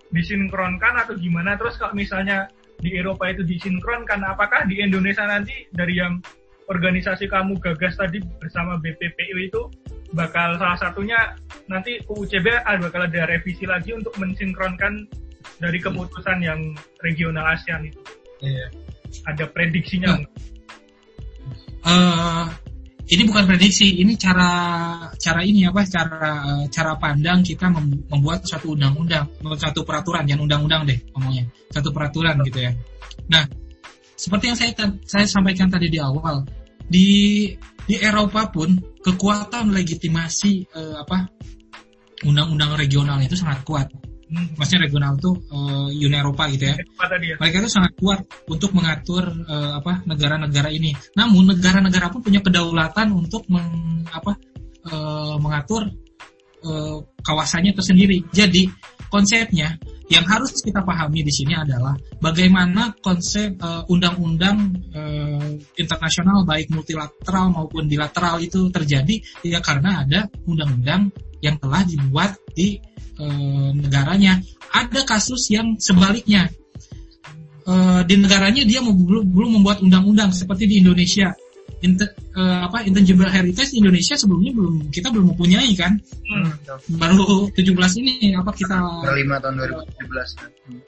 disinkronkan atau gimana? Terus kalau misalnya di Eropa itu disinkronkan apakah di Indonesia nanti dari yang organisasi kamu gagas tadi bersama BPPU itu bakal salah satunya nanti UUCB ada- bakal ada revisi lagi untuk mensinkronkan dari keputusan yang regional ASEAN itu Iya. ada prediksinya Ya. eh ini bukan prediksi, ini cara cara ini apa? Cara cara pandang kita mem- membuat suatu undang-undang, satu peraturan, yang undang-undang deh ngomongnya, satu peraturan gitu ya. Nah, seperti yang saya saya sampaikan tadi di awal, di di Eropa pun kekuatan legitimasi eh, apa undang-undang regional itu sangat kuat. Maksudnya regional itu eh, Uni Eropa gitu ya ya mereka itu sangat kuat untuk mengatur eh, apa negara-negara ini. Namun negara-negara pun punya kedaulatan untuk meng, apa eh, mengatur eh, kawasannya tersendiri. Jadi konsepnya yang harus kita pahami di sini adalah bagaimana konsep undang-undang eh, internasional baik multilateral maupun bilateral itu terjadi ya karena ada undang-undang yang telah dibuat di eh, negaranya. Ada kasus yang sebaliknya eh, di negaranya dia belum belum membuat undang-undang seperti di Indonesia. Inte- eh, apa intangible heritage di Indonesia sebelumnya belum kita belum mempunyai kan Hmm. baru 17 ini apa kita Perlima tahun 2017. Hmm.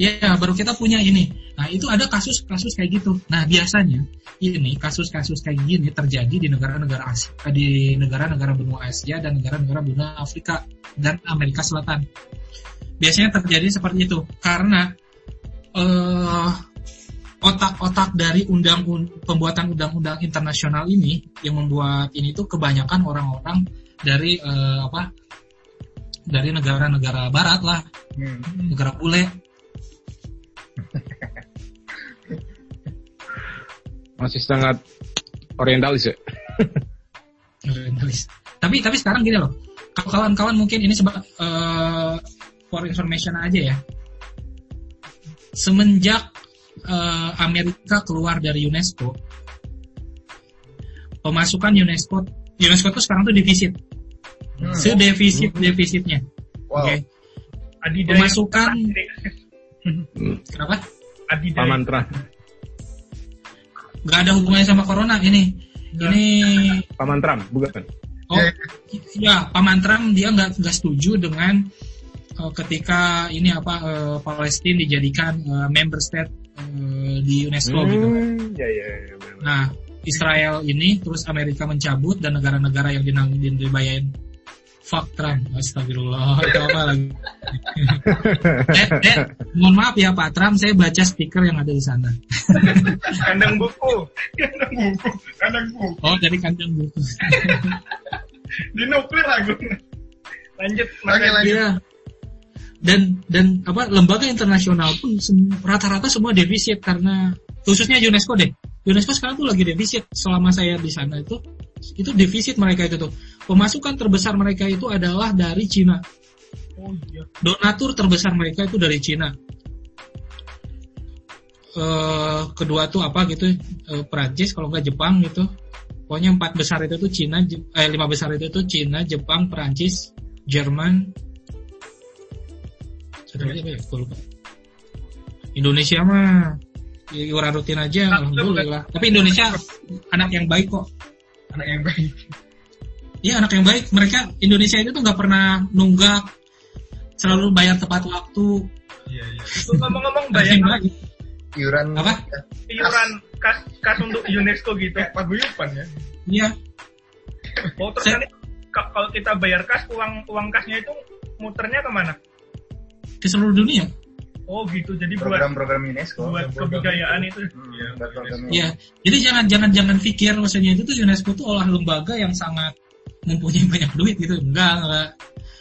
Ya baru kita punya ini. Nah itu ada kasus-kasus kayak gitu. Nah biasanya ini kasus-kasus kayak gini terjadi di negara-negara Asia eh, di negara-negara benua Asia dan negara-negara benua Afrika dan Amerika Selatan. Biasanya terjadi seperti itu karena eh, otak-otak dari undang pembuatan undang-undang internasional ini yang membuat ini tuh kebanyakan orang-orang dari eh, apa dari negara-negara barat lah Hmm. negara bule Masih sangat orientalis ya. orientalis. Tapi tapi sekarang gini loh, kalau kawan-kawan mungkin ini sebab eh, for information aja ya. Semenjak eh, Amerika keluar dari UNESCO, pemasukan UNESCO UNESCO tuh sekarang tuh defisit, Hmm. sedefisit defisitnya. Wow. Oke, Adidaya pemasukan kenapa? Adidaya Pamantra. Gak ada hubungannya sama corona ini. Ini Pamantram, bukan? Oh, ya, Paman Trump dia nggak nggak setuju dengan eh, ketika ini apa eh, Palestina dijadikan eh, member state eh, di UNESCO gitu. Hmm, ya ya ya. benar. Nah, Israel ini terus Amerika mencabut dan negara-negara yang dinang dibayain fuck Trump. Astagfirullah. Itu apa lagi? eh, eh, mohon maaf ya Pak Trump, saya baca stiker yang ada di sana. kandang buku kandang buku kandang buku Oh, dari kandang buku. di nuklir aku lanjut Oke, lanjut. Iya. Dan dan apa lembaga internasional pun sem- rata-rata semua defisit karena khususnya UNESCO deh. UNESCO sekarang tuh lagi defisit selama saya di sana itu itu defisit mereka itu tuh. Pemasukan terbesar mereka itu adalah dari Cina. oh iya Donatur terbesar mereka itu dari Cina. Eh kedua tuh apa gitu eh, Perancis kalau nggak Jepang gitu. Pokoknya empat besar itu tuh Cina, eh lima besar itu tuh Cina, Jepang, Perancis, Jerman, satu lagi apa ya? Lupa. Indonesia mah ya, iuran rutin aja, alhamdulillah. Tapi Indonesia anak yang baik kok. Anak yang baik. Iya anak yang baik. Mereka Indonesia itu tuh nggak pernah nunggak, selalu bayar tepat waktu. iya iya itu ngomong-ngomong bayar baik. Iuran Apa? iuran kas kas untuk UNESCO gitu kayak paguyuban ya. Iya. oh terus nanti kalau kita bayar kas uang uang kasnya itu muternya ke mana ke seluruh dunia. Oh gitu. Jadi buat program-program UNESCO. buat kebudayaan itu. Hmm, Iya, buat program Ya, jadi jangan jangan jangan pikir maksudnya itu tuh UNESCO tuh olah lembaga yang sangat mempunyai banyak duit gitu. Enggak, enggak.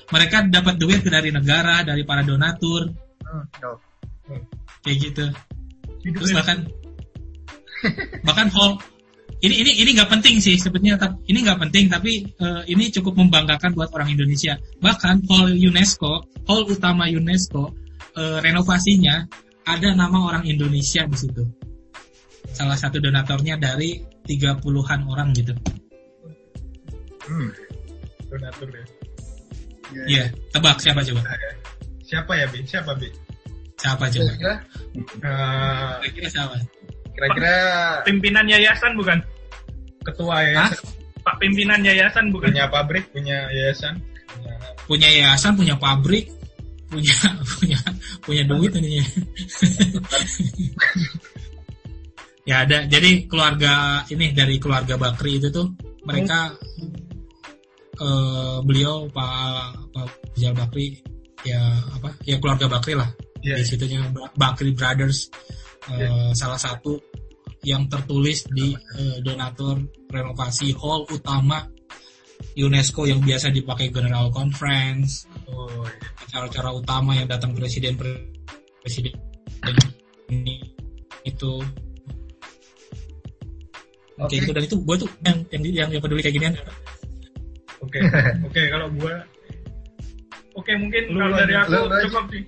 Mereka dapat duit dari negara, dari para donatur, Hmm, no. kayak gitu. Hidup Terus bahkan bahkan hall ini ini ini nggak penting sih sebetulnya ini nggak penting tapi eh, ini cukup membanggakan buat orang Indonesia bahkan hall UNESCO hall utama UNESCO eh, renovasinya ada nama orang Indonesia di situ salah satu donatornya dari 30-an orang gitu Hmm. donatur ya. Iya tebak siapa coba Siapa ya, Bi? Siapa, Bi? siapa coba Kira-kira, kira-kira siapa kira-kira Pimpinan yayasan bukan? ketua Hah? yayasan, Pak pimpinan yayasan bukan? punya pabrik, punya yayasan. Punya... punya yayasan punya pabrik punya punya punya duit ini ya ada jadi keluarga ini dari keluarga Bakri itu tuh mereka eh, beliau Pak Pak Rizal Bakri ya apa ya keluarga Bakri lah. Iya, di situnya Ba- Bakri Brothers eh, salah satu yang tertulis di eh, donatur renovasi hall utama UNESCO yang biasa dipakai General Conference Oh, iya. acara-acara utama yang datang presiden presiden ini itu. Oke Oke. itu dan itu gue tuh yang yang yang, yang peduli kayak ginian Oke, oke kalau gua Oke mungkin Lu kalau dari aku Lu cukup sih.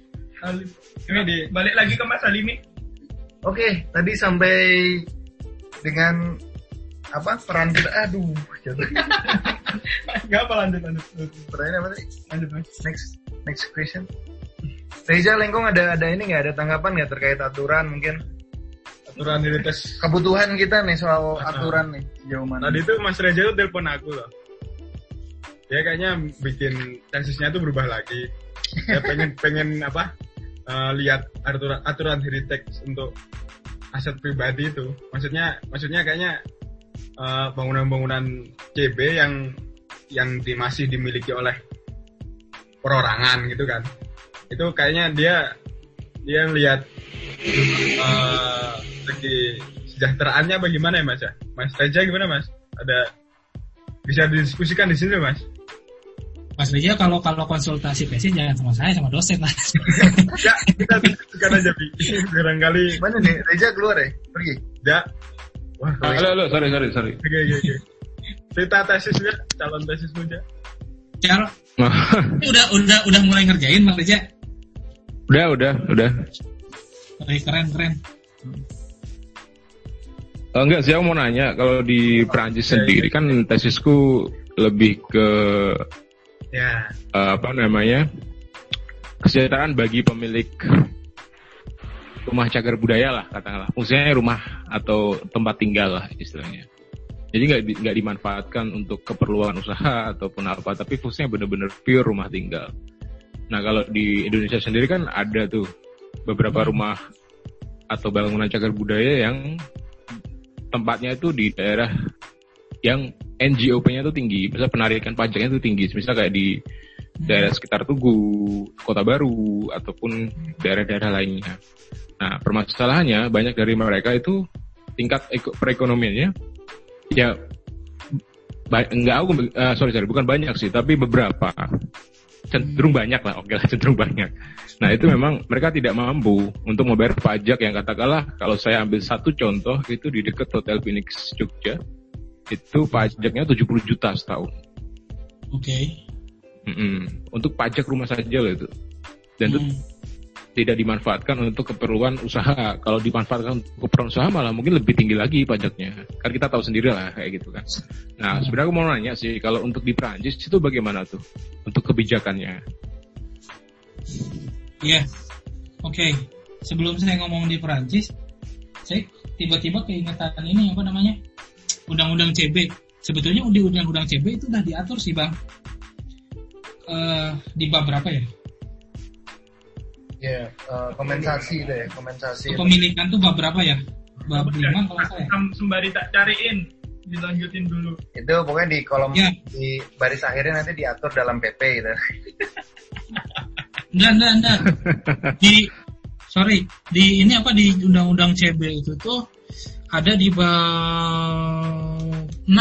Ini di Balik lagi ke Mas Alimi. Oke, tadi sampai dengan apa peran kita aduh jatuh Enggak apa lanjut lanjut. lanjut. pertanyaan apa tadi Lanjut next next question Reza Lengkong ada ada ini nggak ada tanggapan nggak terkait aturan mungkin aturan tes. kebutuhan kita nih soal Ah. aturan nih sejauh mana Tadi tuh Mas Reza tuh telepon aku loh. Dia kayaknya bikin tesisnya tuh berubah lagi. Dia pengen pengen apa? eh, lihat aturan aturan heritage untuk aset pribadi itu. Maksudnya maksudnya kayaknya eh, bangunan-bangunan CB yang yang di, masih dimiliki oleh perorangan gitu kan. Itu kayaknya dia dia lihat eh segi sejahteraannya bagaimana ya Mas ya? Mas Reza gimana Mas? Ada bisa didiskusikan di sini Mas? Mas Reza kalau kalau konsultasi tesis jangan sama saya sama dosen lah Ya, kita diskusikan aja Bi. Barangkali mana nih Reza keluar ya pergi ya. Wah, Ah, Halo, halo, sorry, sorry, sorry. Oke, oke, oke. Cerita tesisnya, calon tesismu aja. cara ini udah udah udah mulai ngerjain Mas Reza udah, udah, udah. Oke, keren keren Eh, enggak sih, aku mau nanya kalau di Perancis sendiri kan tesisku lebih ke Ya, eh, apa namanya kesejahteraan bagi pemilik rumah cagar budaya lah katakanlah. Fungsinya rumah atau tempat tinggal lah istilahnya. Jadi nggak di- nggak dimanfaatkan untuk keperluan usaha ataupun apa tapi fungsinya benar-benar pure rumah tinggal. Nah kalau di Indonesia sendiri kan ada tuh beberapa rumah atau bangunan cagar budaya yang tempatnya itu di daerah yang NGOP-nya tuh tinggi, misalnya penarikan pajaknya tuh tinggi, misalnya kayak di daerah sekitar Tugu, Kota Baru, ataupun daerah-daerah lainnya. Nah, permasalahannya banyak dari mereka itu tingkat eko- perekonomiannya ya enggak aku eh, sorry sorry bukan banyak sih tapi beberapa. Cenderung banyak lah oke lah cenderung banyak. Nah itu memang mereka tidak mampu untuk membayar pajak yang katakanlah kalau saya ambil satu contoh itu di dekat Hotel Phoenix Jogja itu pajaknya 70 juta setahun oke Mm-mm. untuk pajak rumah saja loh itu dan itu Hmm. tidak dimanfaatkan untuk keperluan usaha. Kalau dimanfaatkan untuk keperluan usaha malah mungkin lebih tinggi lagi pajaknya. Kan kita tahu sendiri lah kayak gitu kan. Nah, sebenarnya aku mau nanya sih, kalau untuk di Prancis itu bagaimana tuh untuk kebijakannya? Iya. Oke. Sebelum saya ngomong di Perancis, saya tiba-tiba keingetan ini apa namanya? Undang-undang CB. Sebetulnya di undang-undang CB itu udah diatur sih, Bang. Eh di bab berapa ya? ya eh, kompensasi itu ya kompensasi Kepemilikan tuh bab berapa ya? Bab Ya, 5 kalau saya. sem- sembari tak cariin, dilanjutin dulu. itu pokoknya di kolom Ya. di baris akhirnya nanti diatur dalam PP gitu Enggak, enggak, enggak. Di sorry, di ini apa di undang-undang CB itu tuh ada di bab 6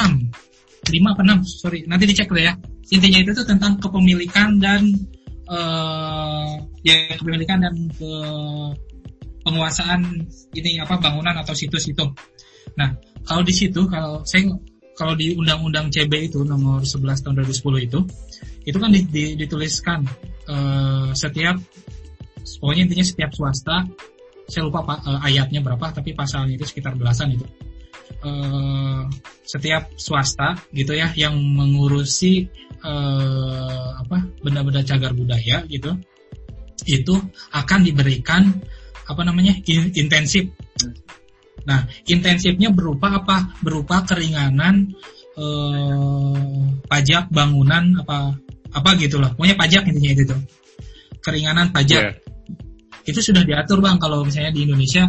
5 apa 6 sorry nanti dicek deh ya. Intinya itu tuh tentang kepemilikan dan eh ya kepemilikan dan ke penguasaan ini apa bangunan atau situs itu. Nah kalau di situ kalau saya kalau di undang-undang CB itu nomor 11 tahun 2010 itu itu kan di- di- dituliskan eh, setiap pokoknya intinya setiap swasta saya lupa pa- eh, ayatnya berapa tapi pasalnya itu sekitar belasan itu. Eh, setiap swasta gitu ya yang mengurusi eh, apa benda-benda cagar budaya gitu itu akan diberikan apa namanya in- intensif. Nah intensifnya berupa apa? Berupa keringanan eh, pajak bangunan apa apa gitu loh pokoknya pajak intinya itu keringanan pajak. Ya. Itu sudah diatur bang kalau misalnya di Indonesia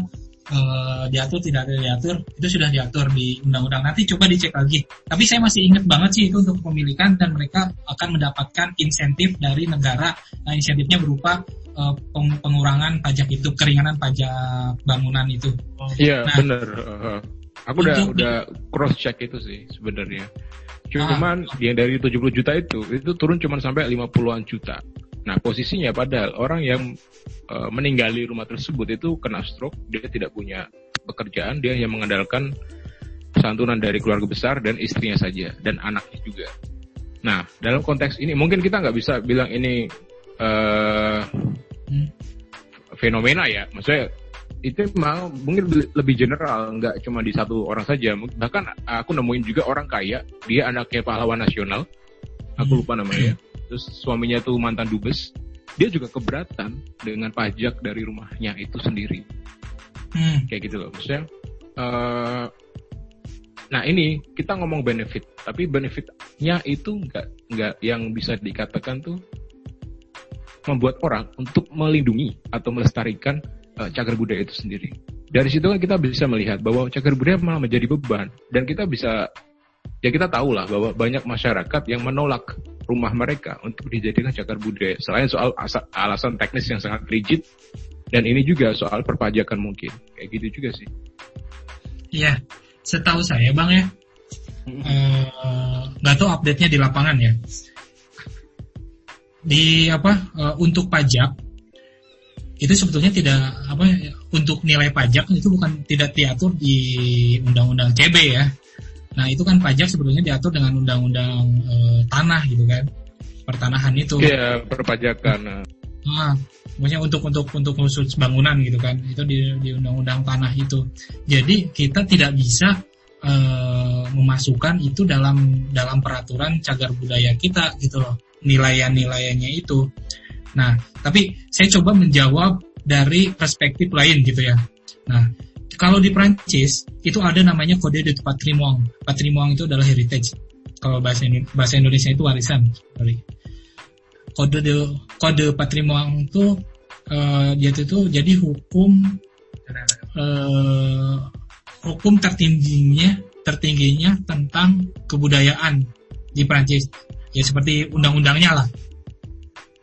eh, diatur tidak ada diatur itu sudah diatur di undang-undang nanti coba dicek lagi tapi saya masih ingat banget sih itu untuk kepemilikan dan mereka akan mendapatkan insentif dari negara nah insentifnya berupa peng- pengurangan pajak itu keringanan pajak bangunan itu Iya Nah. bener. Uh, aku udah udah cross check itu sih sebenarnya. Ah. Cuman yang dari 70 juta itu itu turun cuma sampai 50-an juta. Nah posisinya padahal orang yang uh, meninggali rumah tersebut itu kena stroke, dia tidak punya pekerjaan, dia hanya mengandalkan santunan dari keluarga besar dan istrinya saja dan anaknya juga. Nah dalam konteks ini mungkin kita nggak bisa bilang ini Hmm. fenomena ya, maksudnya itu memang mungkin le- lebih general, nggak cuma di satu orang saja. Bahkan aku nemuin juga orang kaya, dia anaknya pahlawan nasional, aku lupa namanya. Terus suaminya tuh mantan dubes, dia juga keberatan dengan pajak dari rumahnya itu sendiri, Hmm. kayak gitu loh. Maksudnya, eh, nah ini kita ngomong benefit, tapi benefitnya itu nggak nggak yang bisa dikatakan tuh membuat orang untuk melindungi atau melestarikan eh, cagar budaya itu sendiri. Dari situ kan kita bisa melihat bahwa cagar budaya malah menjadi beban dan kita bisa ya kita tahu lah bahwa banyak masyarakat yang menolak rumah mereka untuk dijadikan cagar budaya. Selain soal asa- alasan teknis yang sangat rigid dan ini juga soal perpajakan mungkin kayak gitu juga sih. Iya, setahu saya bang ya, eh, nggak tahu update-nya di lapangan ya. Di apa eh, untuk pajak itu sebetulnya tidak apa untuk nilai pajak itu bukan tidak diatur di undang-undang CB ya. Nah itu kan pajak sebetulnya diatur dengan undang-undang eh, tanah gitu kan, pertanahan itu. Iya perpajakan. nah. Ah, maksudnya untuk untuk untuk khusus bangunan gitu kan itu di di undang-undang tanah itu jadi kita tidak bisa eh, memasukkan itu dalam dalam peraturan cagar budaya kita gitu loh nilaian-nilaiannya itu nah tapi saya coba menjawab dari perspektif lain gitu ya nah kalau di Prancis itu ada namanya kode de patrimoine. Patrimoine itu adalah heritage. Kalau bahasa bahasa Indonesia itu warisan kode de, kode patrimoine itu eh, dia itu jadi hukum eh, hukum tertingginya tertingginya tentang kebudayaan di Prancis. Ya seperti undang-undangnya lah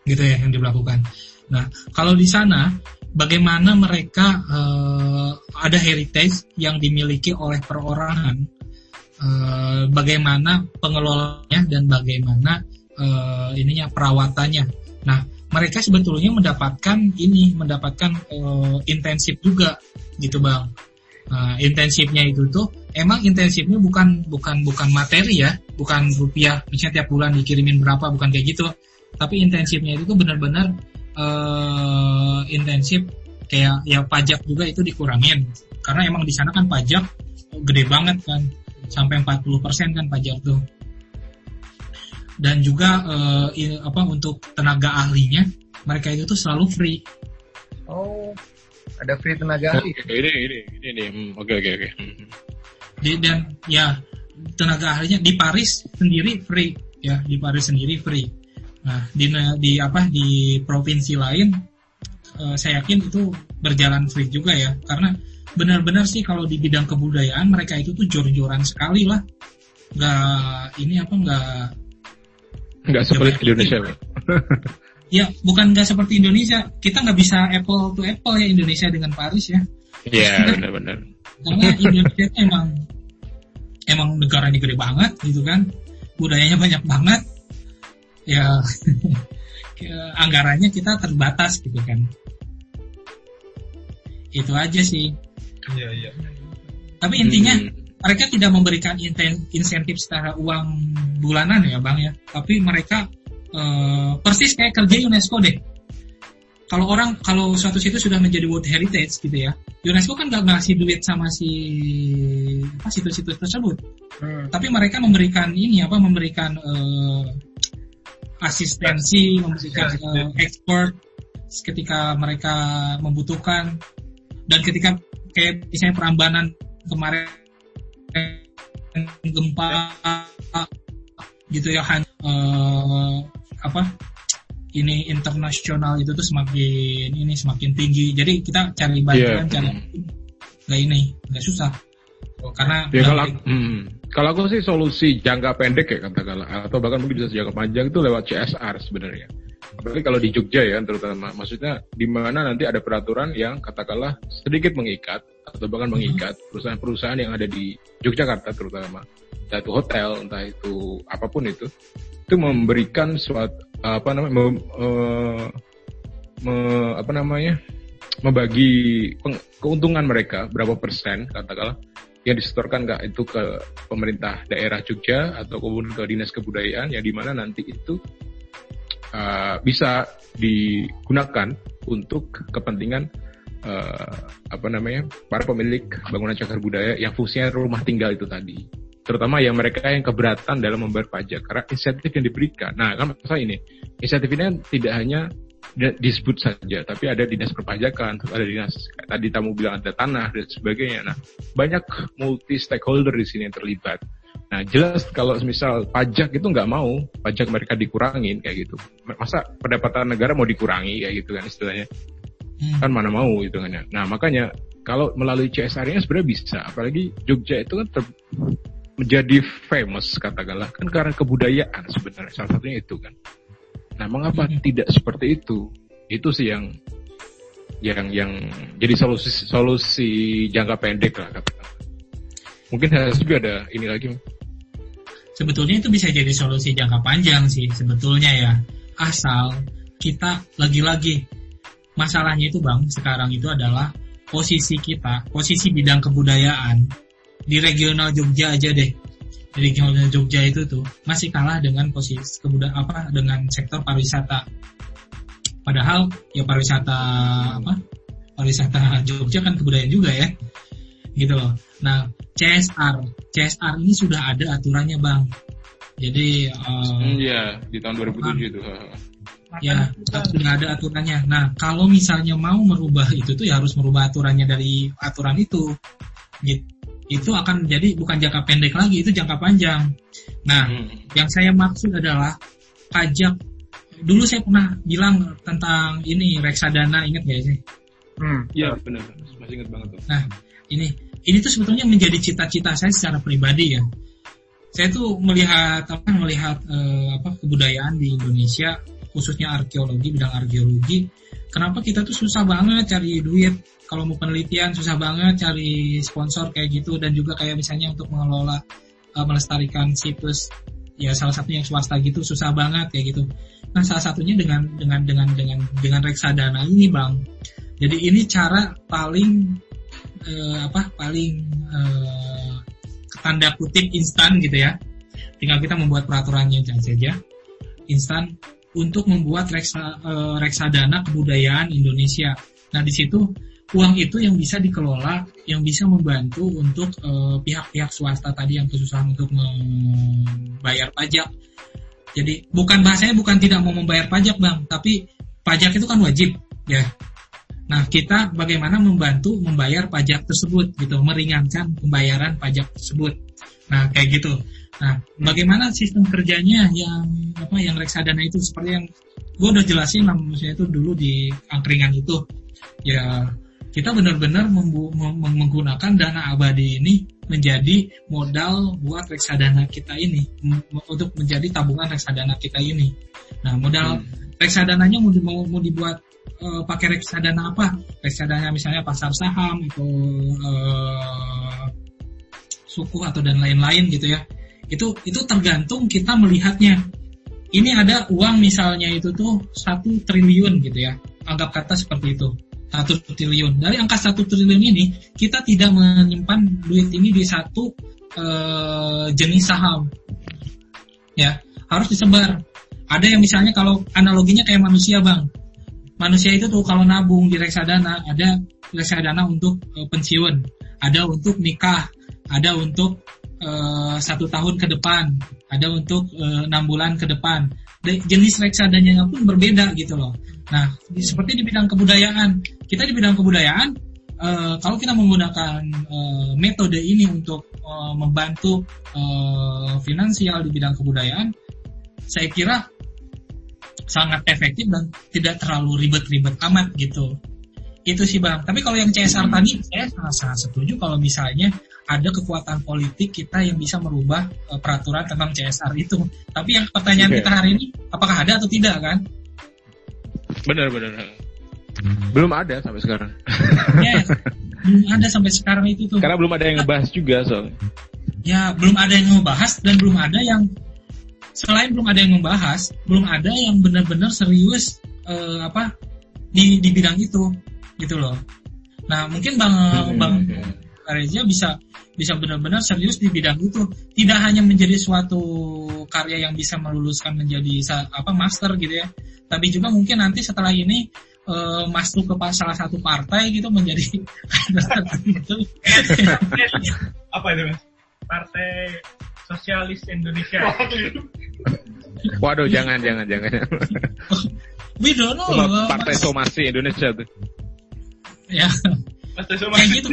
gitu ya yang dilakukan. Nah kalau di sana bagaimana mereka eh, ada heritage yang dimiliki oleh perorangan, eh, bagaimana pengelolanya dan bagaimana eh, ininya perawatannya. Nah mereka sebetulnya mendapatkan ini mendapatkan eh, intensif juga gitu bang. Nah, intensifnya itu tuh emang intensifnya bukan bukan bukan materi ya, bukan rupiah misalnya tiap bulan dikirimin berapa bukan kayak gitu. Tapi intensifnya itu tuh benar-benar eh, intensif kayak ya pajak juga itu dikurangin karena emang di sana kan pajak gede banget kan sampai 40% kan pajak tuh dan juga eh, i- apa untuk tenaga ahlinya mereka itu tuh selalu free Oh, ada free tenaga ahli. Oke, ini ini ini ini. Hmm, Oke oke oke. Hmm. di, dan ya tenaga ahlinya di Paris sendiri free ya di Paris sendiri free nah di di apa di provinsi lain eh, saya yakin itu berjalan free juga ya. Karena benar-benar sih kalau di bidang kebudayaan mereka itu tuh jor-joran sekali lah. Nggak ini apa nggak Nggak sepelit Indonesia, Pak. ya bukan nggak seperti Indonesia. Kita nggak bisa apple to apple ya Indonesia dengan Paris ya. Iya, benar-benar. karena Indonesia emang emang negaranya gede banget gitu kan. Budayanya banyak banget ya ke- anggarannya kita terbatas gitu kan itu aja sih Iya, iya. tapi intinya Hmm. mereka tidak memberikan insentif secara uang bulanan ya bang ya tapi mereka eh, persis kayak kerja UNESCO deh kalau orang kalau suatu situ sudah menjadi World Heritage gitu ya UNESCO kan nggak ngasih duit sama si apa situs-situs tersebut Hmm. tapi mereka memberikan ini apa memberikan eh, asistensi memberikan eh, expert ketika mereka membutuhkan dan ketika kayak misalnya perambanan kemarin gempa gitu ya Han, eh, apa ini internasional itu tuh semakin ini semakin tinggi. Jadi kita cari bantuan Iya. cari nggak ini nggak susah karena Ya kalau aku, hmm, kalau aku sih solusi jangka pendek ya katakanlah atau bahkan mungkin bisa jangka panjang itu lewat CSR sebenarnya. Apalagi kalau di Jogja ya terutama, maksudnya di mana nanti ada peraturan yang katakanlah sedikit mengikat atau bahkan mengikat perusahaan-perusahaan yang ada di Yogyakarta terutama, entah itu hotel, entah itu apa pun itu, itu memberikan suatu apa namanya, mem- eh, me- apa namanya, membagi peng- keuntungan mereka berapa persen katakanlah yang disetorkan nggak itu ke pemerintah daerah Jogja atau kemudian ke dinas kebudayaan yang di mana nanti itu uh, bisa digunakan untuk kepentingan uh, apa namanya para pemilik bangunan cagar budaya yang fungsinya rumah tinggal itu tadi. Terutama yang mereka yang keberatan dalam membayar pajak karena insentif yang diberikan. Nah kan masalah ini insentif ini tidak hanya disebut saja tapi ada dinas perpajakan ada dinas tadi tamu bilang ada tanah dan sebagainya nah banyak multi stakeholder di sini yang terlibat. Nah jelas kalau misal pajak itu nggak mau pajak mereka dikurangin kayak gitu. Masa pendapatan negara mau dikurangi kayak gitu kan istilahnya Hmm. kan mana mau hitungannya. Nah makanya kalau melalui CSR ini sebenarnya bisa. Apalagi Jogja itu kan ter- menjadi famous katakanlah kan karena kebudayaan sebenarnya salah satunya itu kan. Nah mengapa Mhm. tidak seperti itu? Itu sih yang yang yang jadi solusi solusi jangka pendek lah katakanlah. Mungkin HSB ada ini lagi. sebetulnya itu bisa jadi solusi jangka panjang sih sebetulnya ya asal kita lagi-lagi masalahnya itu bang sekarang itu adalah posisi kita posisi bidang kebudayaan di regional Jogja aja deh di regional Jogja itu tuh masih kalah dengan posisi kebudayaan apa dengan sektor pariwisata. Padahal ya pariwisata apa pariwisata Jogja kan kebudayaan juga ya gitu loh. Nah CSR CSR ini sudah ada aturannya bang. Jadi Iya di tahun 2007 itu. ya sudah ada aturannya. Nah kalau misalnya mau merubah itu tuh ya harus merubah aturannya dari aturan itu gitu itu akan menjadi bukan jangka pendek lagi itu jangka panjang nah Hmm. yang saya maksud adalah pajak dulu saya pernah bilang tentang ini reksadana ingat gak sih Hmm. Iya benar masih ingat banget tuh. Nah, ini ini tuh sebetulnya menjadi cita-cita saya secara pribadi ya. Saya tuh melihat apa melihat eh, apa kebudayaan di Indonesia khususnya arkeologi bidang arkeologi. Kenapa kita tuh susah banget cari duit kalau mau penelitian susah banget cari sponsor kayak gitu dan juga kayak misalnya untuk mengelola eh, melestarikan situs ya salah satunya yang swasta gitu susah banget kayak gitu. Nah salah satunya dengan dengan dengan dengan dengan reksadana ini bang. Jadi ini cara paling eh, apa paling eh, tanda kutip instan gitu ya. Tinggal kita membuat peraturannya saja instan untuk membuat reksa, eh, reksadana kebudayaan Indonesia. Nah di situ uang itu yang bisa dikelola, yang bisa membantu untuk eh, pihak-pihak swasta tadi yang kesusahan untuk membayar pajak. Jadi bukan bahasanya bukan tidak mau membayar pajak bang, tapi pajak itu kan wajib ya. Nah, kita bagaimana membantu membayar pajak tersebut gitu, meringankan pembayaran pajak tersebut. Nah, kayak gitu. Nah, bagaimana sistem kerjanya yang apa yang reksadana itu seperti yang gue udah jelasin lah maksudnya itu dulu di angkringan itu. Ya, kita benar-benar menggunakan dana abadi ini menjadi modal buat reksadana kita ini untuk menjadi tabungan reksadana kita ini. Nah, modal reksadananya mau, mau, mau dibuat eh, pakai reksadana apa? Reksadana misalnya pasar saham atau eh, suku atau dan lain-lain gitu ya. Itu itu tergantung kita melihatnya. Ini ada uang misalnya itu tuh satu triliun gitu ya. Anggap kata seperti itu. Satu triliun. Dari angka satu triliun ini kita tidak menyimpan duit ini di satu eh, jenis saham. Ya, harus disebar. Ada yang misalnya kalau analoginya kayak manusia, Bang. Manusia itu tuh kalau nabung di reksadana, ada reksadana untuk eh, pensiun, ada untuk nikah, ada untuk eh, satu tahun ke depan, ada untuk enam bulan ke depan. De- jenis reksadananya pun berbeda gitu loh. Nah, di- seperti di bidang kebudayaan, kita di bidang kebudayaan, eh, kalau kita menggunakan eh, metode ini untuk eh, membantu eh, finansial di bidang kebudayaan, saya kira sangat efektif dan tidak terlalu ribet-ribet amat gitu. Itu sih bang. Tapi kalau yang CSR tadi, saya sangat-sangat setuju kalau misalnya ada kekuatan politik kita yang bisa merubah peraturan tentang CSR itu. Tapi yang pertanyaan Oke. kita hari ini, apakah ada atau tidak kan? Benar benar. Belum ada sampai sekarang. Yes. belum ada sampai sekarang itu tuh. Karena belum ada yang ngebahas juga soalnya. Ya, belum ada yang membahas dan belum ada yang selain belum ada yang membahas, belum ada yang benar-benar serius eh, apa di di bidang itu gitu loh. Nah, mungkin Bang Bang Reza bisa bisa benar-benar serius di bidang itu. Tidak hanya menjadi suatu karya yang bisa meluluskan menjadi apa master gitu ya. Tapi juga mungkin nanti setelah ini eh, masuk ke salah satu partai gitu menjadi gitu. apa itu mas? Partai Sosialis Indonesia. Waduh jangan jangan jangan. We don't know. Cuma Partai Mas. Somasi Indonesia tuh. Ya, Partai gitu.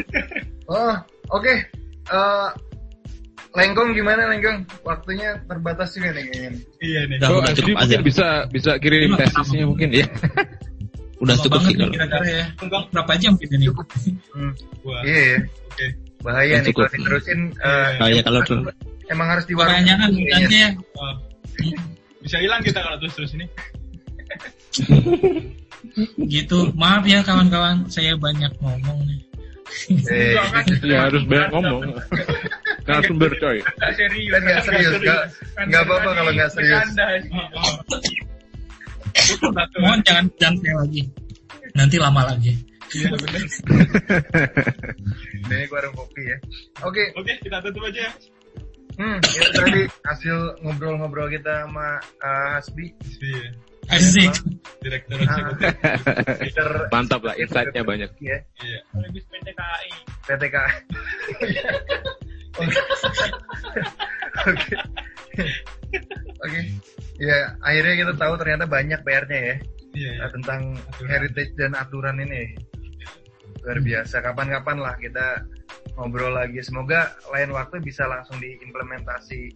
Oh, oke. Eh, Lengkong gimana Lengkong? Waktunya terbatas juga nih kayaknya. Iya nih. Udah, Oh, udah cukup aja. bisa bisa kirim Iya, tesisnya mungkin ya. Udah cukup sih kalau. kira-kira ya. Enggak. Berapa jam kita nih? Hmm. Wah. Iya ya. Oke. Bahaya Ya, nih cukup. kalau diterusin. eh, Oh ya kalau tuh emang harus di warung. Kebanyakan Kayaknya. nanti ya. Oh. Bisa hilang kita kalau terus terus ini. Gitu. Maaf ya kawan-kawan, saya banyak ngomong nih. Eh, Ya harus banyak ngomong. Karena sumber coy. Nggak serius. Kan nggak serius, nggak- nggak apa-apa kalau nggak serius. Satu. Mohon jangan jangan saya lagi. Nanti lama lagi. Iya benar. Ini warung kopi ya. Oke, Oke, kita tutup aja ya. hmm, itu tadi hasil ngobrol-ngobrol kita sama eh, Hasbi. Iya. Asik. Direktur eksekutif. Mantap lah insight-nya banyak. ya, Iya. Habis PT KAI. PTK. Oke. Oke. Oke. Ya, akhirnya kita tahu ternyata banyak PR-nya ya Iya. iya. eh, tentang Aturan. heritage dan aturan ini. Luar biasa. Kapan-kapan lah kita ngobrol lagi. Semoga lain waktu bisa langsung diimplementasi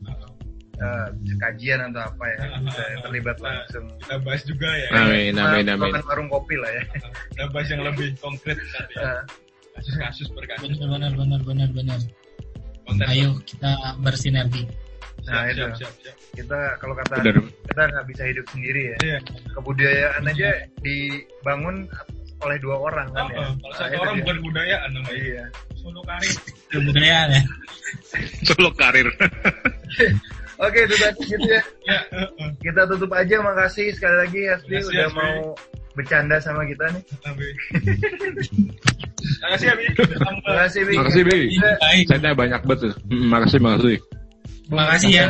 eh, kajian atau apa ya. Bisa terlibat langsung. Kita bahas juga ya. Amin amin amin. Makan warung kopi lah ya. Kita bahas yang lebih konkret tadi. ya. Eh, Kasus-kasus per kasus. Benar benar benar benar. Konten. Ayo kita bersinergi. Nah, Siap, itu. siap, siap, siap. kita kalau kata Benar. kita nggak bisa hidup sendiri ya. Iya. Kebudayaan aja dibangun oleh dua orang kan Oh, ya. oh. Kalau Nah, satu orang bukan budayaan namanya. Iya. Solo Karir. Kebudayaan ya. Solo karir. Oke, itu tadi gitu ya. Ya. Kita tutup aja. Makasih sekali lagi Asli Makasih, udah mau bercanda sama kita nih. Makasih ya, Bi. Sampai- Makasih, Bi. Makasih Bi. Baik. Insight-nya banyak banget. Hmm, makasih makasih. Terima kasih ya.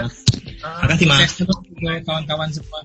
Ah, Makasih mas. Kawan-kawan semua.